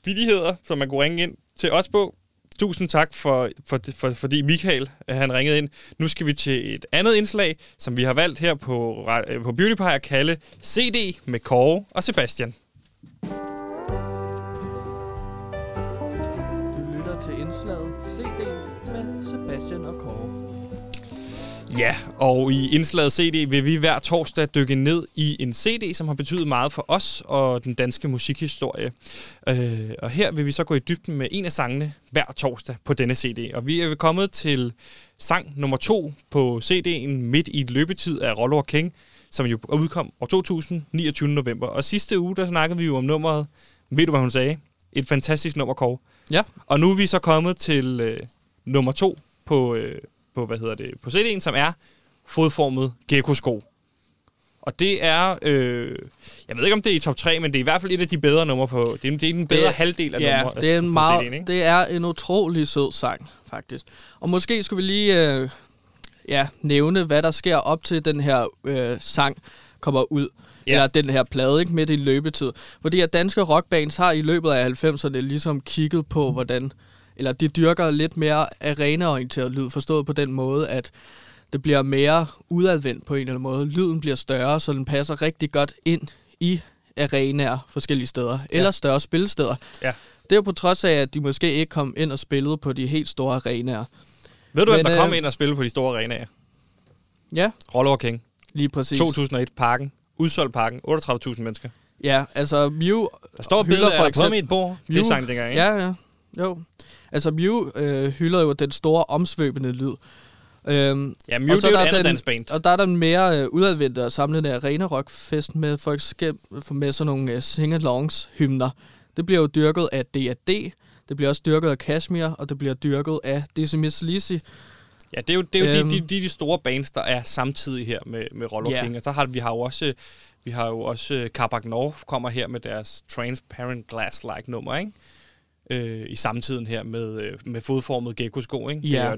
S1: vidigheder, som man kunne ringe ind til os på. Tusind tak, for, for, for, fordi Michael han ringede ind. Nu skal vi til et andet indslag, som vi har valgt her på, på Beauty Pie at kalde CD med Kåre og Sebastian. Ja, og i indslaget CD vil vi hver torsdag dykke ned i en CD, som har betydet meget for os og den danske musikhistorie. Øh, og her vil vi så gå i dybden med en af sangene hver torsdag på denne CD. Og vi er kommet til sang nummer to på CD'en Midt i et løbetid af Rollo King, som jo udkom år 2000, 29. november. Og sidste uge, der snakkede vi jo om nummeret, ved du hvad hun sagde? Et fantastisk nummer, Kåre.
S2: Ja.
S1: Og nu er vi så kommet til øh, nummer to på, øh, på, hvad hedder det, på CD'en, som er fodformet gecko-sko. Og det er, øh, jeg ved ikke om det er i top 3, men det er i hvert fald et af de bedre numre på, det er, det er den bedre
S2: Det-
S1: halvdel af
S2: Ja,
S1: numre,
S2: det er, en meget,
S1: CD'en, ikke?
S2: det er en utrolig sød sang, faktisk. Og måske skulle vi lige øh, ja, nævne, hvad der sker op til den her øh, sang kommer ud.
S1: Ja.
S2: Eller den her plade, ikke? Midt i en løbetid. Fordi at danske rockbands har i løbet af 90'erne ligesom kigget på, hvordan... Eller de dyrker lidt mere arenaorienteret lyd, forstået på den måde, at det bliver mere udadvendt på en eller anden måde. Lyden bliver større, så den passer rigtig godt ind i arenaer forskellige steder. Eller større spillesteder.
S1: Ja.
S2: Det er jo på trods af, at de måske ikke kom ind og spillede på de helt store arenaer.
S1: Ved du, hvem
S2: Men,
S1: der kom
S2: øh,
S1: ind og spille på de store arenaer?
S2: Ja,
S1: Roller King.
S2: lige præcis.
S1: 2001 parken. Udsolgt parken. 38.000 mennesker.
S2: Ja, altså Mew
S1: Der står et
S2: hylder
S1: billede af
S2: for
S1: dig på
S2: eksempel-
S1: mit bord. Det
S2: Mew-
S1: sang dengang, ikke?
S2: Ja, ja. Jo. Altså Mew øh, hylder jo den store omsvøbende lyd. Øhm,
S1: Ja, Mew,
S2: Og så
S1: det er jo
S2: der
S1: et andet
S2: den-
S1: dansband.
S2: og der er der en mere øh, udadvendte og samlende arena rock fest med for eksempel med sådan nogle øh, sing-alongs hymner. Det bliver jo dyrket af D&D, det bliver også dyrket af Kashmir, og det bliver dyrket af Miss Lizzy.
S1: Ja, det er jo, det er jo
S2: Øhm.
S1: de, de, de, store bands, der er samtidig her med, med Roller
S2: Ja.
S1: King. Og så har vi har jo også, vi har jo også øh, Carbac North kommer her med deres Transparent Glass-like nummer, ikke? Øh, I samtiden her med, øh, med fodformet gecko-sko, ikke?
S2: Ja.
S1: Er,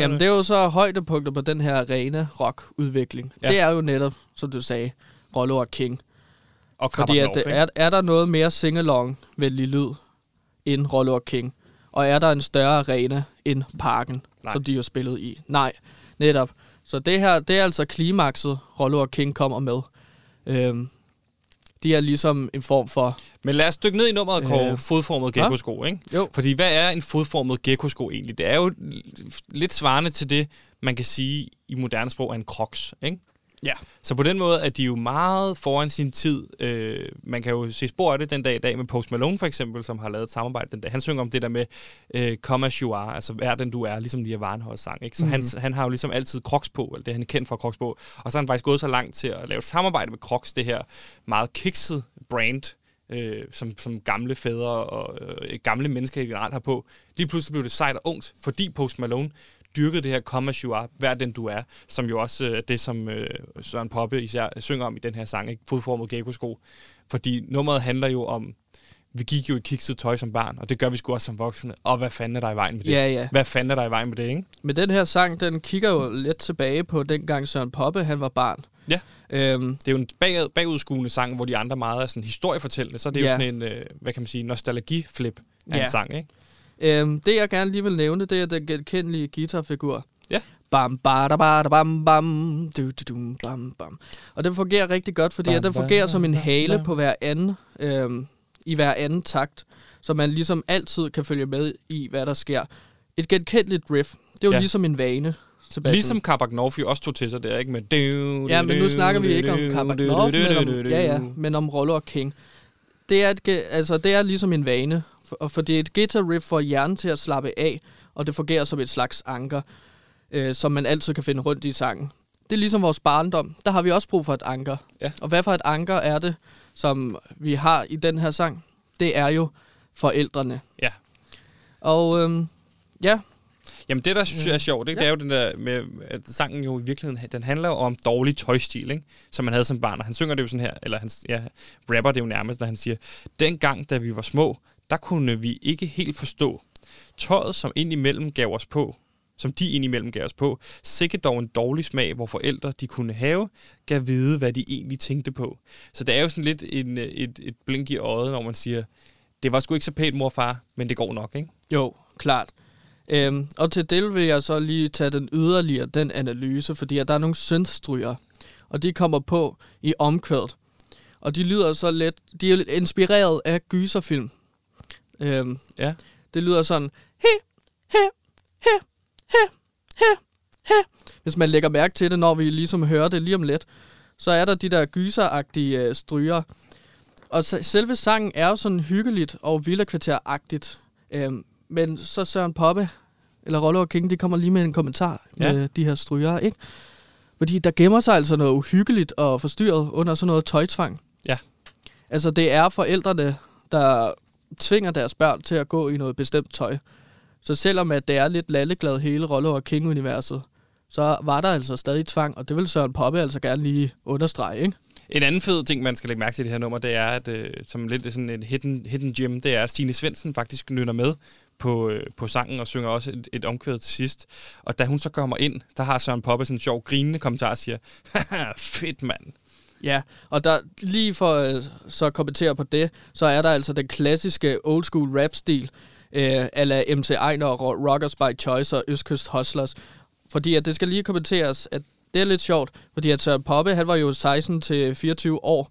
S2: Jamen det er jo så højdepunkter på den her arena rock udvikling.
S1: Ja.
S2: Det er jo netop, som du sagde, Rollo og King.
S1: og
S2: Fordi at, er, er der noget mere singalong venlig lyd end Rollo og King? Og er der en større arena end Parken,
S1: Nej.
S2: Nej. som de jo spillet i? Nej, netop. Så det her, det er altså klimakset, Rollo og King kommer med. Øhm, de er ligesom en form for...
S1: Men lad os dykke ned i nummeret, Kåre.
S2: Øh.
S1: Fodformet gecko-sko, ikke?
S2: Jo.
S1: Fordi hvad er en fodformet gecko-sko egentlig? Det er jo lidt svarende til det, man kan sige i moderne sprog er en crocs, ikke?
S2: Ja.
S1: Så på den måde er de jo meget foran sin tid. Øh, man kan jo se spor af det den dag i dag med Post Malone for eksempel, som har lavet et samarbejde den dag. Han synger om det der med øh, come as you are, altså vær den du er, ligesom Lia Varnholds sang. Ikke? Så mm. han, han har jo ligesom altid Crocs på, eller det han er kendt for Crocs på. Og så har han faktisk gået så langt til at lave et samarbejde med Crocs, det her meget kikset brand, øh, som, som gamle fædre og øh, gamle mennesker generelt har på. Lige pludselig blev det sejt og ungt, fordi Post Malone dyrkede det her come as you vær den du er, som jo også øh, er det, som øh, Søren Poppe især synger om i den her sang, ikke? fodformet gecko-sko. Fordi nummeret handler jo om, vi gik jo i kikset tøj som barn, og det gør vi sgu også som voksne. Og hvad fanden er der i vejen med det?
S2: Ja, ja.
S1: Hvad fanden er der i vejen med det, ikke?
S2: Men den her sang, den kigger jo lidt tilbage på dengang Søren Poppe, han var barn.
S1: Ja.
S2: Øhm,
S1: Det er jo en bag, bagudskuende sang, hvor de andre meget er sådan historiefortællende. Så er det ja. jo sådan en, øh, hvad kan man sige, nostalgiflip af
S2: Ja.
S1: en sang, ikke?
S2: Øhm, det jeg gerne lige vil nævne, det er den genkendelige guitarfigur.
S1: Ja.
S2: Bam, ba, da, ba, da, bam, bam, du, du, du, bam, bam. Og den fungerer rigtig godt, fordi
S1: Bam,
S2: den
S1: bam,
S2: fungerer som en
S1: bam,
S2: hale
S1: bam.
S2: på hver anden, øhm, i hver anden takt, så man ligesom altid kan følge med i, hvad der sker. Et genkendeligt riff, det er jo
S1: Ja.
S2: ligesom en vane. Sebastian.
S1: Ligesom North jo også tog til sig der, ikke? Med du,
S2: Ja, men nu snakker vi ikke om North, men om, ja, ja, men om Rollo og King. Det er, et, altså, det er ligesom en vane, og for det er et guitar riff for hjernen til at slappe af, og det fungerer som et slags anker, øh, som man altid kan finde rundt i sangen. Det er ligesom vores barndom. Der har vi også brug for et anker.
S1: Ja.
S2: Og hvad for et anker er det, som vi har i den her sang? Det er jo forældrene.
S1: Ja.
S2: Og øhm, ja,
S1: Jamen det, der synes jeg er sjovt, ikke? det er jo den der med, at sangen jo i virkeligheden, den handler jo om dårlig tøjstil, ikke? som man havde som barn. Og han synger det jo sådan her, eller han ja, rapper det jo nærmest, når han siger, dengang, da vi var små, der kunne vi ikke helt forstå tøjet, som indimellem gav os på, som de indimellem gav os på, sikkert dog en dårlig smag, hvor forældre de kunne have, gav vide, hvad de egentlig tænkte på. Så det er jo sådan lidt en, et, et blink i øjet, når man siger, det var sgu ikke så pænt, mor og far, men det går nok, ikke?
S2: Jo, klart. Øhm, og til del vil jeg så lige tage den yderligere, den analyse, fordi at der er nogle synthstryger, og de kommer på i omkvædet. Og de lyder så lidt, de er lidt inspireret af gyserfilm. Øhm,
S1: Ja.
S2: det lyder sådan, he, he, he, he, he, he. Hvis man lægger mærke til det, når vi ligesom hører det lige om lidt, så er der de der gyseragtige øh, stryger. Og så, selve sangen er jo sådan hyggeligt og villakvarteragtigt. Øhm, men så Søren Poppe, eller Rollo og King, de kommer lige med en kommentar
S1: Ja.
S2: med de her stryger, ikke? Fordi der gemmer sig altså noget uhyggeligt og forstyrret under sådan noget tøjtvang.
S1: Ja.
S2: Altså det er forældrene, der tvinger deres børn til at gå i noget bestemt tøj. Så selvom at det er lidt lalleglad hele Rollo og King-universet, så var der altså stadig tvang, og det vil Søren Poppe altså gerne lige understrege, ikke?
S1: En anden fed ting, man skal lægge mærke til i det her nummer, det er, at øh, som lidt sådan en hidden, hidden gem, det er, at Stine Svendsen faktisk nynner med på, øh, på sangen og synger også et, et omkvæd til sidst. Og da hun så kommer ind, der har Søren Poppe sådan en sjov grinende kommentar og siger, *laughs* Haha, fedt mand.
S2: Ja, og der lige for øh, så at kommentere på det, så er der altså den klassiske old school rap-stil, øh, ala MC Ejner og Rockers by Choice og Østkyst Hustlers. Fordi at det skal lige kommenteres, at det er lidt sjovt, fordi at Søren Poppe, han var jo 16 til 24 år,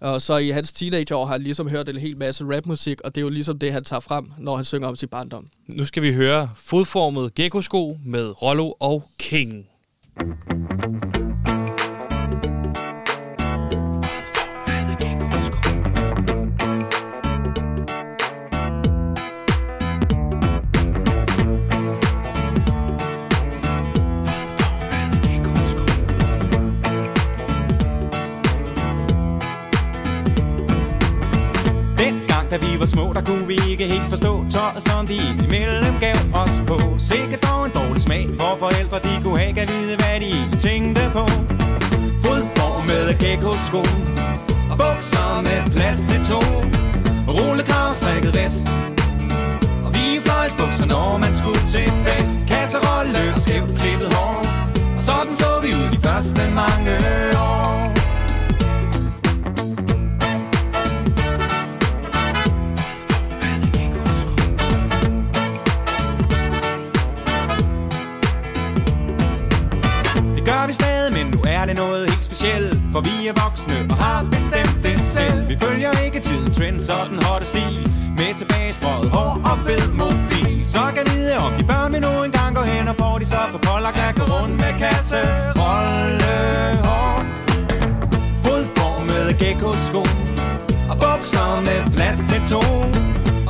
S2: og så i hans teenageår har han ligesom hørt en hel masse rapmusik, og det er jo ligesom det, han tager frem, når han synger om sin barndom.
S1: Nu skal vi høre fodformet gecko-sko med Rollo og King.
S6: Dengang, da vi var små, der kunne vi ikke helt forstå tøjet, som de imellem gav os på. Sikkert dog en dårlig smag, hvor forældre de kunne have, kan vide, hvad de tænkte på. Fodformede gecko-sko og bukser med plads til to. Rullekrav strikket vest og vigefløjsbukser, når man skulle til fest. Kasserolle og skævt klippet hår, og sådan så vi ud de første mange år. Det noget helt specielt. For vi er voksne og har bestemt det selv. Vi følger ikke tiden, trends og den hotte stil. Med tilbagestrøget hår og fed mobil. Så kan vide om de børn vil nu engang gå hen Og får de så på pålagt at gå rundt med kasse. Rolle hår. Fodformede gecko-sko. Og bukser med plads til to.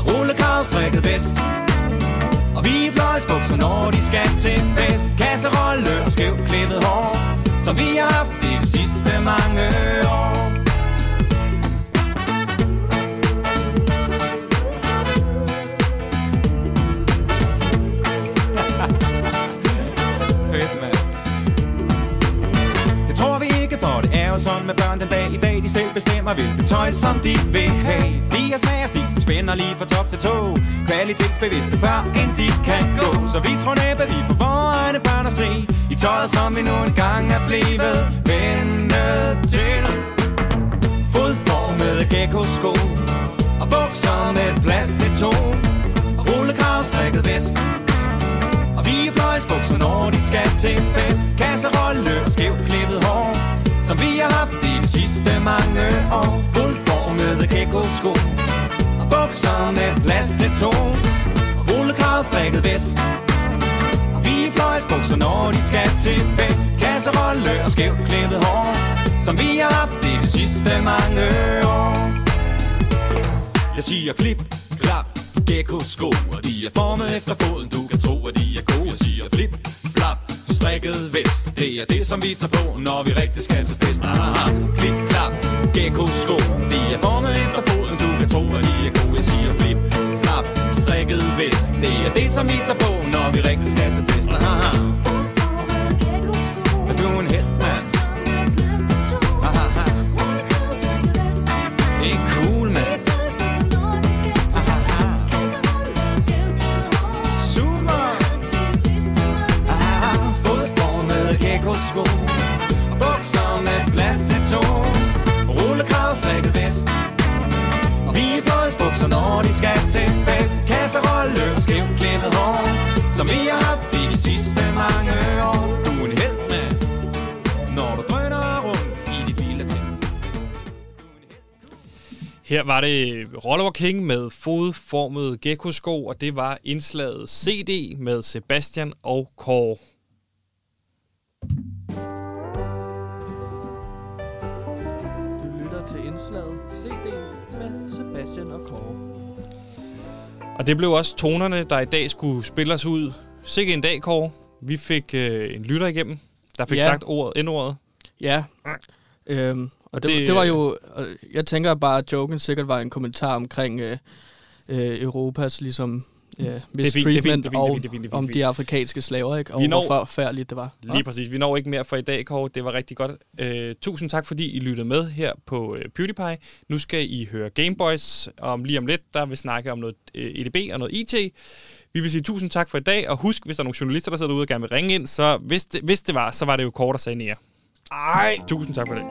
S6: Rullekrav strikket vest. Og vi fløjsbukser, når de skal til fest. Kasserolle og skæv som vi har haft i de sidste mange år. *laughs* Det tror vi ikke, for det er jo sådan med børn den dag i dag De selv bestemmer, hvilket tøj, som de vil have. De er smag og stil, som spænder lige fra top til tå. Kvalitetsbevidste før, end de kan gå. Så vi tror næppe, vi får vores egne børn at se tøjet, som vi nu engang er blevet vendet til. Fodformede gecko-sko Og bukser med plads til to. Og rullekrav strikket vest. Og vi er fløjsbukser, når de skal til fest. Kasserolle og skævt klippet hår Som vi har haft i de sidste mange år. Fodformede gecko-sko Og bukser med plads til to. Og rullekrav strikket vest fløjsbukser, når de skal til fest. Kasserolle og skævt klippet hår Som vi har haft i de sidste mange år. Jeg siger klip, klap, gecko-sko Og de er formet efter foden, du kan tro, at de er gode. Jeg siger flip, flap, strikket vest. Det er det, som vi tager på, når vi rigtig skal til fest. Aha, klip, klap, gecko-sko De er formet efter foden, du kan tro, at de er gode. Jeg siger flip, flap, strikket vest. Det er det, som vi tager på, når vi rigtig skal til fest. Super! Kasserolle og skævt klippet hår. Som vi har haft
S1: Her var det Rollo og King med fodformede gecko-sko, og det var indslaget CD med Sebastian og Kåre.
S2: Du lytter til indslaget CD med Sebastian og Kåre.
S1: Og det blev også tonerne, der i dag skulle spille os ud. Sikke en dag, Kåre. Vi fik øh, en lytter igennem, der fik
S2: ja.
S1: sagt ordet, endordet.
S2: Ja. Øhm, og det,
S1: det-
S2: det, var jo... og Jeg tænker bare, at joken sikkert var en kommentar omkring øh, øh, Europas ligesom
S1: det er
S2: mistreatment og om de afrikanske slaver, ikke? Og
S1: Vi
S2: hvor
S1: når-
S2: forfærdeligt det var.
S1: Lige præcis. Vi når ikke mere for i dag, Kåre. Det var rigtig godt. Øh, tusind tak, fordi I lyttede med her på øh, PewDiePie. Nu skal I høre Gameboys. Om lige om lidt, der vil snakke om noget øh, EDB og noget IT. Vi vil sige tusind tak for i dag, og husk, hvis der er nogle journalister, der sidder derude og gerne vil ringe ind, så hvis det, hvis det var, så var det jo Kåre, der sagde nære. Ej, tusind tak for det.